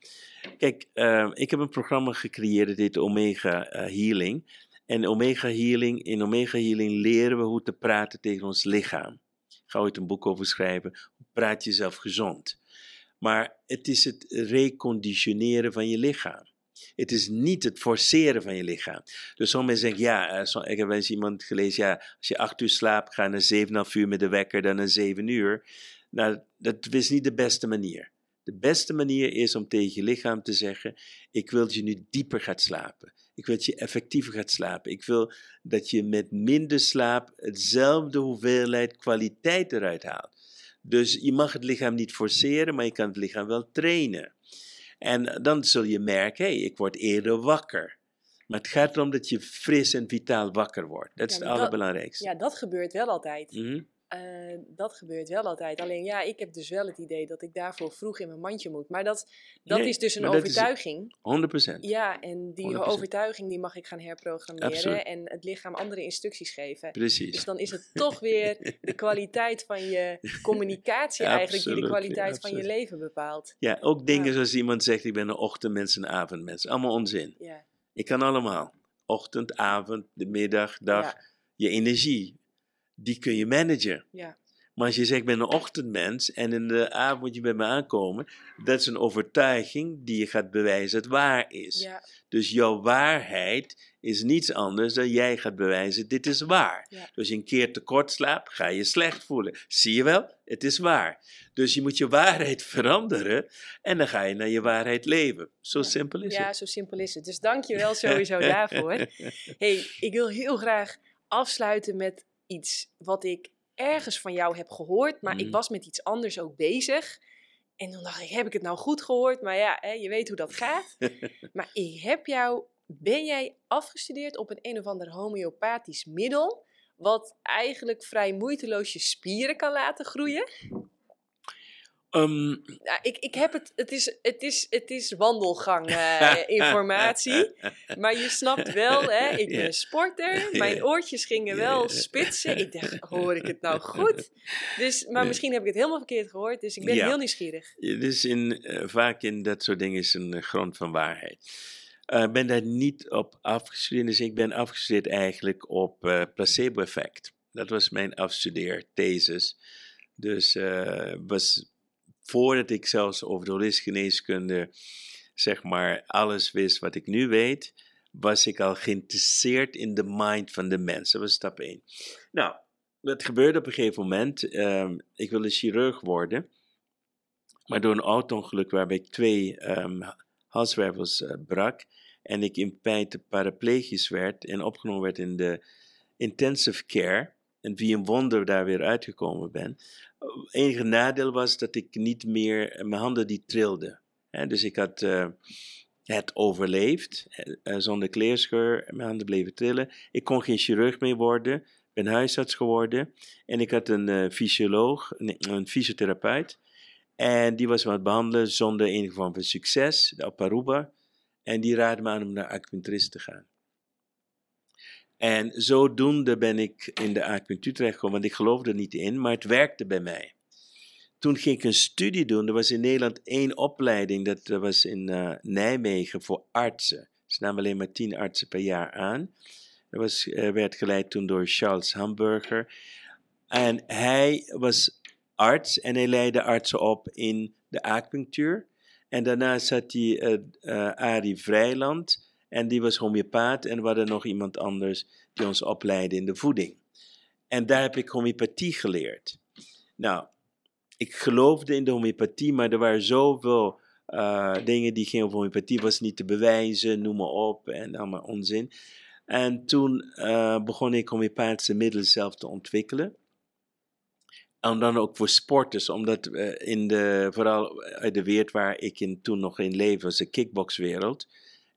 Kijk, uh, ik heb een programma gecreëerd, dat heet Omega uh, Healing. En Omega Healing, in Omega Healing leren we hoe te praten tegen ons lichaam. Ik ga ooit een boek over schrijven. Praat je jezelf gezond? Maar het is het reconditioneren van je lichaam. Het is niet het forceren van je lichaam. Dus sommigen zeggen, ja, uh, ik heb eens iemand gelezen, ja, als je acht uur slaapt, ga naar 7,5 uur met de wekker, dan naar 7 uur. Nou, dat is niet de beste manier. De beste manier is om tegen je lichaam te zeggen: Ik wil dat je nu dieper gaat slapen. Ik wil dat je effectiever gaat slapen. Ik wil dat je met minder slaap hetzelfde hoeveelheid kwaliteit eruit haalt. Dus je mag het lichaam niet forceren, maar je kan het lichaam wel trainen. En dan zul je merken: hé, hey, ik word eerder wakker. Maar het gaat erom dat je fris en vitaal wakker wordt. Dat is het allerbelangrijkste. ja, dat gebeurt wel altijd. Mm uh, dat gebeurt wel altijd. Alleen ja, ik heb dus wel het idee dat ik daarvoor vroeg in mijn mandje moet. Maar dat, dat is dus een overtuiging. 100%. Ja, en die overtuiging die mag ik gaan herprogrammeren en het lichaam andere instructies geven. Precies. Dus dan is het toch weer de kwaliteit van je communicatie eigenlijk die de kwaliteit van je leven bepaalt. Ja, ook dingen zoals iemand zegt, ik ben een ochtendmens, een avondmens. Allemaal onzin. Ja. Ik kan allemaal. Ochtend, avond, de middag, dag. Je energie, die kun je managen. Ja. Maar als je zegt, ik ben een ochtendmens en in de avond moet je bij me aankomen, dat is een overtuiging die je gaat bewijzen dat waar is. Ja. Dus jouw waarheid is niets anders dan jij gaat bewijzen, dit is waar. Dus als je een keer tekort slaapt, ga je slecht voelen. Zie je wel, het is waar. Dus je moet je waarheid veranderen en dan ga je naar je waarheid leven. Zo simpel is het. Ja, zo simpel is het. Dus dank je wel sowieso daarvoor. hey, ik wil heel graag afsluiten met iets wat ik ergens van jou heb gehoord, maar ik mm. was met iets anders ook bezig. En toen dacht ik, heb ik het nou goed gehoord? Maar ja, hè, je weet hoe dat gaat. maar ik heb jou, ben jij afgestudeerd op een een of ander homeopathisch middel, wat eigenlijk vrij moeiteloos je spieren kan laten groeien? Um, Nou, ik, ik heb het, het is, het is, het is wandelgang informatie. Maar je snapt wel, hè, ik ben een sporter. Mijn oortjes gingen wel spitsen. Ik dacht, hoor ik het nou goed? Dus, maar misschien heb ik het helemaal verkeerd gehoord. Dus ik ben Ja. heel nieuwsgierig. Is in, eh, vaak in dat soort dingen is een eh, grond van waarheid. Ik ben daar niet op afgestudeerd, dus ik ben afgestudeerd eigenlijk op placebo-effect. Dat was mijn afstudeerthesis. Dus eh was voordat ik zelfs over de holistische geneeskunde, zeg maar, alles wist wat ik nu weet, was ik al geïnteresseerd in de mind van de mens. Dat was stap 1. Nou, wat gebeurde op een gegeven moment? ehm, ik wilde chirurg worden. Maar door een auto-ongeluk waarbij ik twee ehm halswervels eh, brak en ik in feite paraplegisch werd en opgenomen werd in de intensive care en wie een wonder daar weer uitgekomen ben. Het enige nadeel was dat ik niet meer, mijn handen die trilden. Dus ik had eh, het overleefd, eh, eh, zonder kleerscheur, mijn handen bleven trillen. Ik kon geen chirurg meer worden, ben huisarts geworden en ik had een eh, fysioloog, een fysiotherapeut. En die was me aan het behandelen zonder enige vorm van succes, op Aruba. En die raadde me aan om naar acupuncturist te gaan. En zodoende ben ik in de acupunctuur terechtgekomen, want ik geloofde er niet in, maar het werkte bij mij. Toen ging ik een studie doen. Er was in Nederland één opleiding, dat was in eh, Nijmegen voor artsen. Ze namen alleen maar tien artsen per jaar aan. Dat was, eh, werd geleid toen door Charles Hamburger. En hij was arts en hij leidde artsen op in de acupunctuur. En daarna zat hij eh, Arie Vrijland en die was homeopaat en we hadden nog iemand anders die ons opleidde in de voeding. En daar heb ik homeopathie geleerd. Nou, ik geloofde in de homeopathie, maar er waren zoveel eh, dingen die gingen over homeopathie, was niet te bewijzen, noem maar op, en allemaal onzin. En toen eh, begon ik homeopathische middelen zelf te ontwikkelen. En dan ook voor sporters, omdat eh, in de, vooral uit de wereld waar ik in, toen nog in leefde, was de kickboxwereld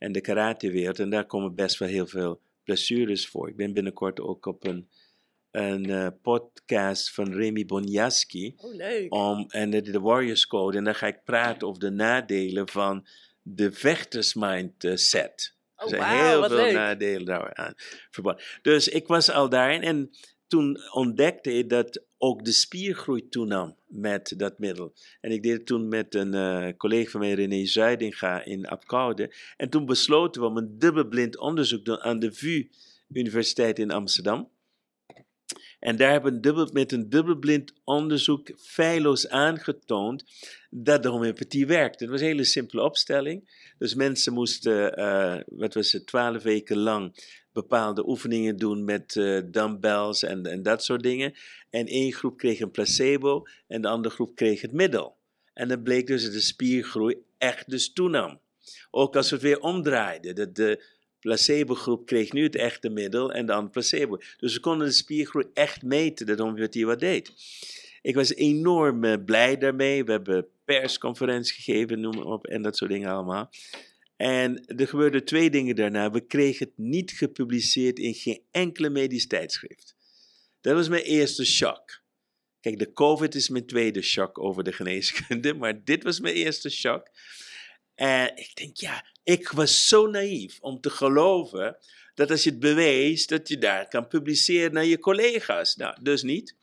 en de karatewereld. En daar komen best wel heel veel blessures voor. Ik ben binnenkort ook op een, een eh, podcast van Remy Bonjaski Oh, leuk. om, en de, de Warriors Code. En dan ga ik praten over de nadelen van de vechtersmindset. Oh, er zijn heel veel leuk. nadelen daaraan verbonden. Dus ik was al daarin en toen ontdekte ik dat ook de spiergroei toenam met dat middel. En ik deed het toen met een eh, collega van mij, René Zuidinga, in Apkoude. En toen besloten we om een dubbelblind onderzoek te doen aan de VU Universiteit in Amsterdam. En daar hebben we met een dubbelblind onderzoek feilloos aangetoond dat de homeopathie werkt. Het was een hele simpele opstelling. Dus mensen moesten, eh, wat was het, twaalf weken lang bepaalde oefeningen doen met eh, dumbbells en, en dat soort dingen. En één groep kreeg een placebo en de andere groep kreeg het middel. En dan bleek dus dat de spiergroei echt dus toenam. Ook als we het weer omdraaiden. Dat de placebo-groep kreeg nu het echte middel en andere placebo. Dus we konden de spiergroei echt meten dat homeopathie wat deed. Ik was enorm eh, blij daarmee. We hebben persconferentie gegeven, noem op, en dat soort dingen allemaal. En er gebeurden twee dingen daarna. We kregen het niet gepubliceerd in geen enkele medisch tijdschrift. Dat was mijn eerste shock. Kijk, de COVID is mijn tweede shock over de geneeskunde, maar dit was mijn eerste shock. En ik denk, ja, ik was zo naïef om te geloven dat als je het bewees, dat je daar kan publiceren naar je collega's. Nou, dus niet.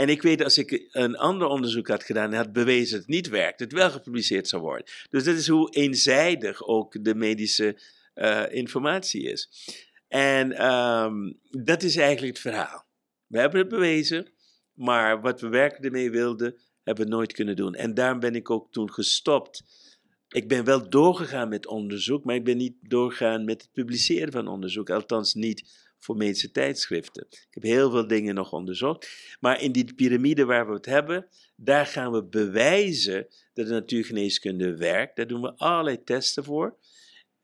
En ik weet, als ik een ander onderzoek had gedaan en had bewezen dat het niet werkt, het wel gepubliceerd zou worden. Dus dat is hoe eenzijdig ook de medische eh, informatie is. En ehm, dat is eigenlijk het verhaal. We hebben het bewezen, maar wat we werkelijk ermee wilden, hebben we nooit kunnen doen. En daarom ben ik ook toen gestopt. Ik ben wel doorgegaan met onderzoek, maar ik ben niet doorgegaan met het publiceren van onderzoek. Althans niet voor medische tijdschriften. Ik heb heel veel dingen nog onderzocht. Maar in die piramide waar we het hebben, daar gaan we bewijzen dat de natuurgeneeskunde werkt. Daar doen we allerlei testen voor.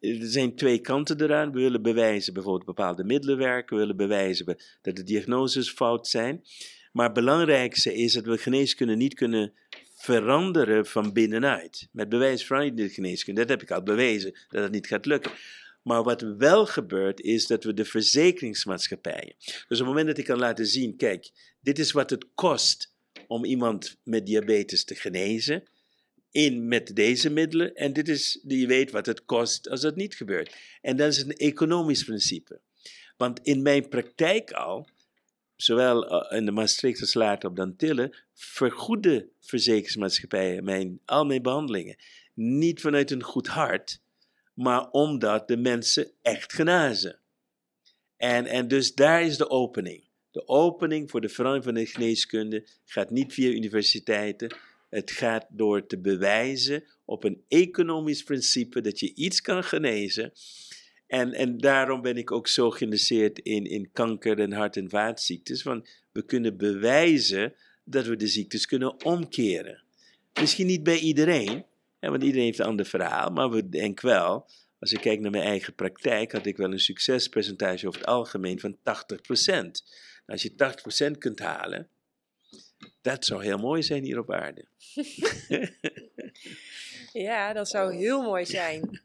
Er zijn twee kanten eraan. We willen bewijzen bijvoorbeeld bepaalde middelen werken. We willen bewijzen dat de diagnoses fout zijn. Maar het belangrijkste is dat we geneeskunde niet kunnen veranderen van binnenuit. Met bewijsvrijheid geneeskunde. Dat heb ik al bewezen dat het niet gaat lukken. Maar wat wel gebeurt, is dat we de verzekeringsmaatschappijen. Dus op het moment dat ik kan laten zien: kijk, dit is wat het kost om iemand met diabetes te genezen. In met deze middelen. En dit is, je weet wat het kost als dat niet gebeurt. En dat is een economisch principe. Want in mijn praktijk al, zowel eh, in de Maastricht als later op Dantille, vergoeden verzekeringsmaatschappijen mijn, al mijn behandelingen. Niet vanuit een goed hart, maar omdat de mensen echt genazen. En, en dus daar is de opening. De opening voor de verandering van de geneeskunde gaat niet via universiteiten. Het gaat door te bewijzen op een economisch principe dat je iets kan genezen. En, en daarom ben ik ook zo geïnteresseerd in, in kanker en hart- en vaatziektes. Want we kunnen bewijzen dat we de ziektes kunnen omkeren. Misschien niet bij iedereen, want iedereen heeft een ander verhaal, maar we denken wel, als ik kijk naar mijn eigen praktijk, had ik wel een succespercentage over het algemeen van 80%. Nou, als je 80% kunt halen, dat zou heel mooi zijn hier op aarde. ja, dat zou heel mooi zijn.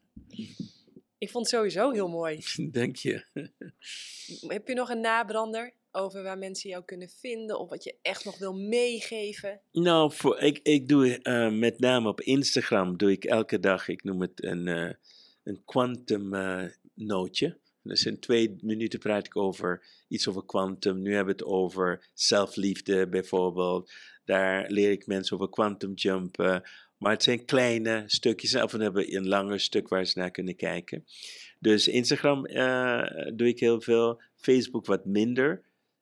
Ik vond het sowieso heel mooi. Dank je. Heb je nog een nabrander over waar mensen jou kunnen vinden of wat je echt nog wil meegeven? Nou, voor, ik, ik doe uh, met name op Instagram doe ik elke dag, ik noem het een, uh, een quantum uh, nootje. Dus in twee minuten praat ik over iets over quantum. Nu hebben we het over zelfliefde bijvoorbeeld. Daar leer ik mensen over quantum jumpen. Maar het zijn kleine stukjes. Of we hebben een langer stuk waar ze naar kunnen kijken. Dus Instagram doe ik heel veel. Facebook wat minder.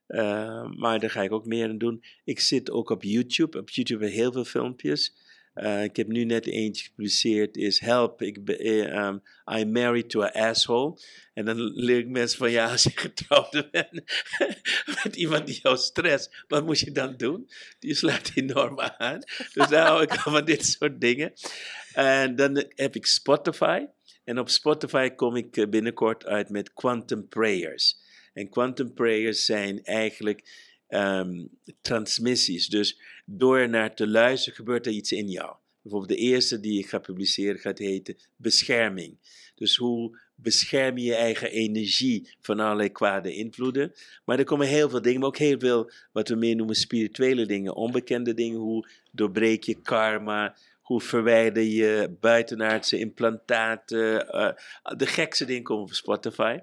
Uh, maar daar ga ik ook meer aan doen. Ik zit ook op YouTube. Op YouTube heb ik heel veel filmpjes. Uh, ik heb nu net eentje gepubliceerd, is Help, ik um, I'm married to an asshole. En dan leer ik mensen van, ja, als je getrouwd bent met iemand die jou stress, wat moet je dan doen? Die sluit enorm aan. Dus daar hou ik van dit soort dingen. En dan heb ik Spotify. En op Spotify kom ik eh, binnenkort uit met Quantum Prayers. En Quantum Prayers zijn eigenlijk um, transmissies. Dus door naar te luisteren gebeurt er iets in jou. Bijvoorbeeld de eerste die ik ga publiceren gaat heten bescherming. Dus hoe bescherm je je eigen energie van allerlei kwade invloeden. Maar er komen heel veel dingen, maar ook heel veel wat we meer noemen spirituele dingen, onbekende dingen. Hoe doorbreek je karma? Hoe verwijder je buitenaardse implantaten? Uh, de gekste dingen komen op Spotify.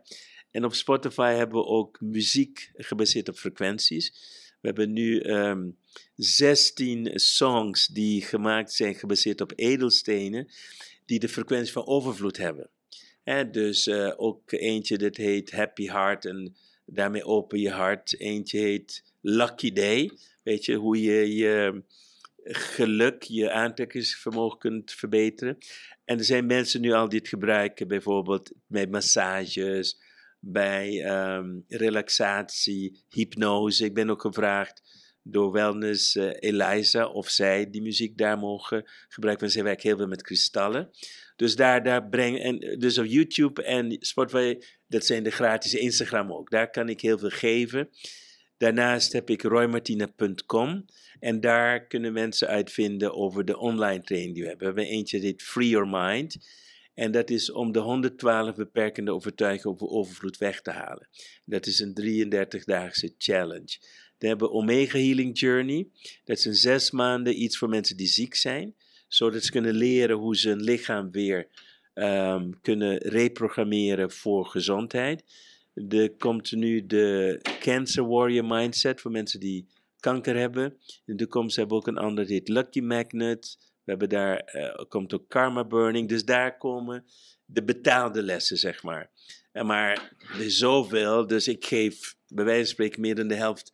En op Spotify hebben we ook muziek gebaseerd op frequenties. We hebben nu um, ehm, 16 songs die gemaakt zijn gebaseerd op edelstenen, die de frequentie van overvloed hebben. En dus uh, ook eentje dat heet Happy Heart en daarmee open je hart. Eentje heet Lucky Day, weet je, hoe je je geluk, je aantrekkingsvermogen kunt verbeteren. En er zijn mensen nu al die het gebruiken, bijvoorbeeld met massages, bij um, relaxatie, hypnose. Ik ben ook gevraagd door Wellness uh, Eliza of zij die muziek daar mogen gebruiken. Want zij werken heel veel met kristallen. Dus daar, daar breng en dus op YouTube en Spotify, dat zijn de gratis Instagram ook. Daar kan ik heel veel geven. Daarnaast heb ik roymartina.com en daar kunnen mensen uitvinden over de online training die we hebben. We hebben eentje heet Free Your Mind. En dat is om de 112 beperkende overtuigingen over overvloed weg te halen. Dat is een 33-daagse challenge. We hebben Omega Healing Journey. Dat is een zes maanden iets voor mensen die ziek zijn. Zodat ze kunnen leren hoe ze hun lichaam weer um, kunnen reprogrammeren voor gezondheid. Er komt nu de Cancer Warrior Mindset voor mensen die kanker hebben. In de toekomst hebben we ook een ander, dit Lucky Magnet. We hebben daar, uh, komt ook karma burning. Dus daar komen de betaalde lessen, zeg maar. En maar er is zoveel, dus ik geef bij wijze van spreken meer dan de helft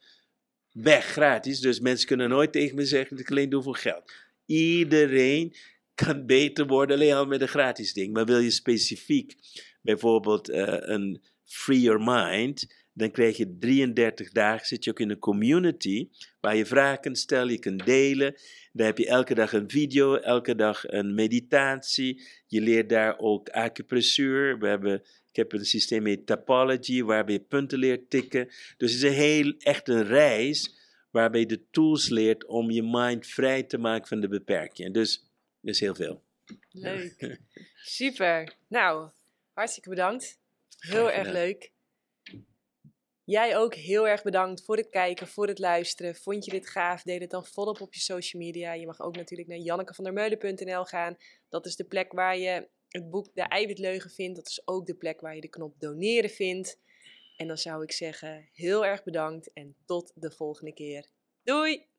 weg, gratis. Dus mensen kunnen nooit tegen me zeggen dat ik alleen doe voor geld. Iedereen kan beter worden alleen al met een gratis ding. Maar wil je specifiek bijvoorbeeld uh, een Free Your Mind dan krijg je 33 dagen, zit je ook in een community waar je vragen kunt stellen, je kunt delen. Dan heb je elke dag een video, elke dag een meditatie. Je leert daar ook acupressuur. We hebben, ik heb een systeem met Topology, waarbij je punten leert tikken. Dus het is een heel, echt een reis waarbij je de tools leert om je mind vrij te maken van de beperkingen. Dus, dus heel veel. Leuk. Super. Nou, hartstikke bedankt. Heel erg leuk. Jij ook heel erg bedankt voor het kijken, voor het luisteren. Vond je dit gaaf? Deel het dan volop op je social media. Je mag ook natuurlijk naar jannekevandermeulen.nl gaan. Dat is de plek waar je het boek De Eiwitleugen vindt. Dat is ook de plek waar je de knop doneren vindt. En dan zou ik zeggen, heel erg bedankt en tot de volgende keer. Doei!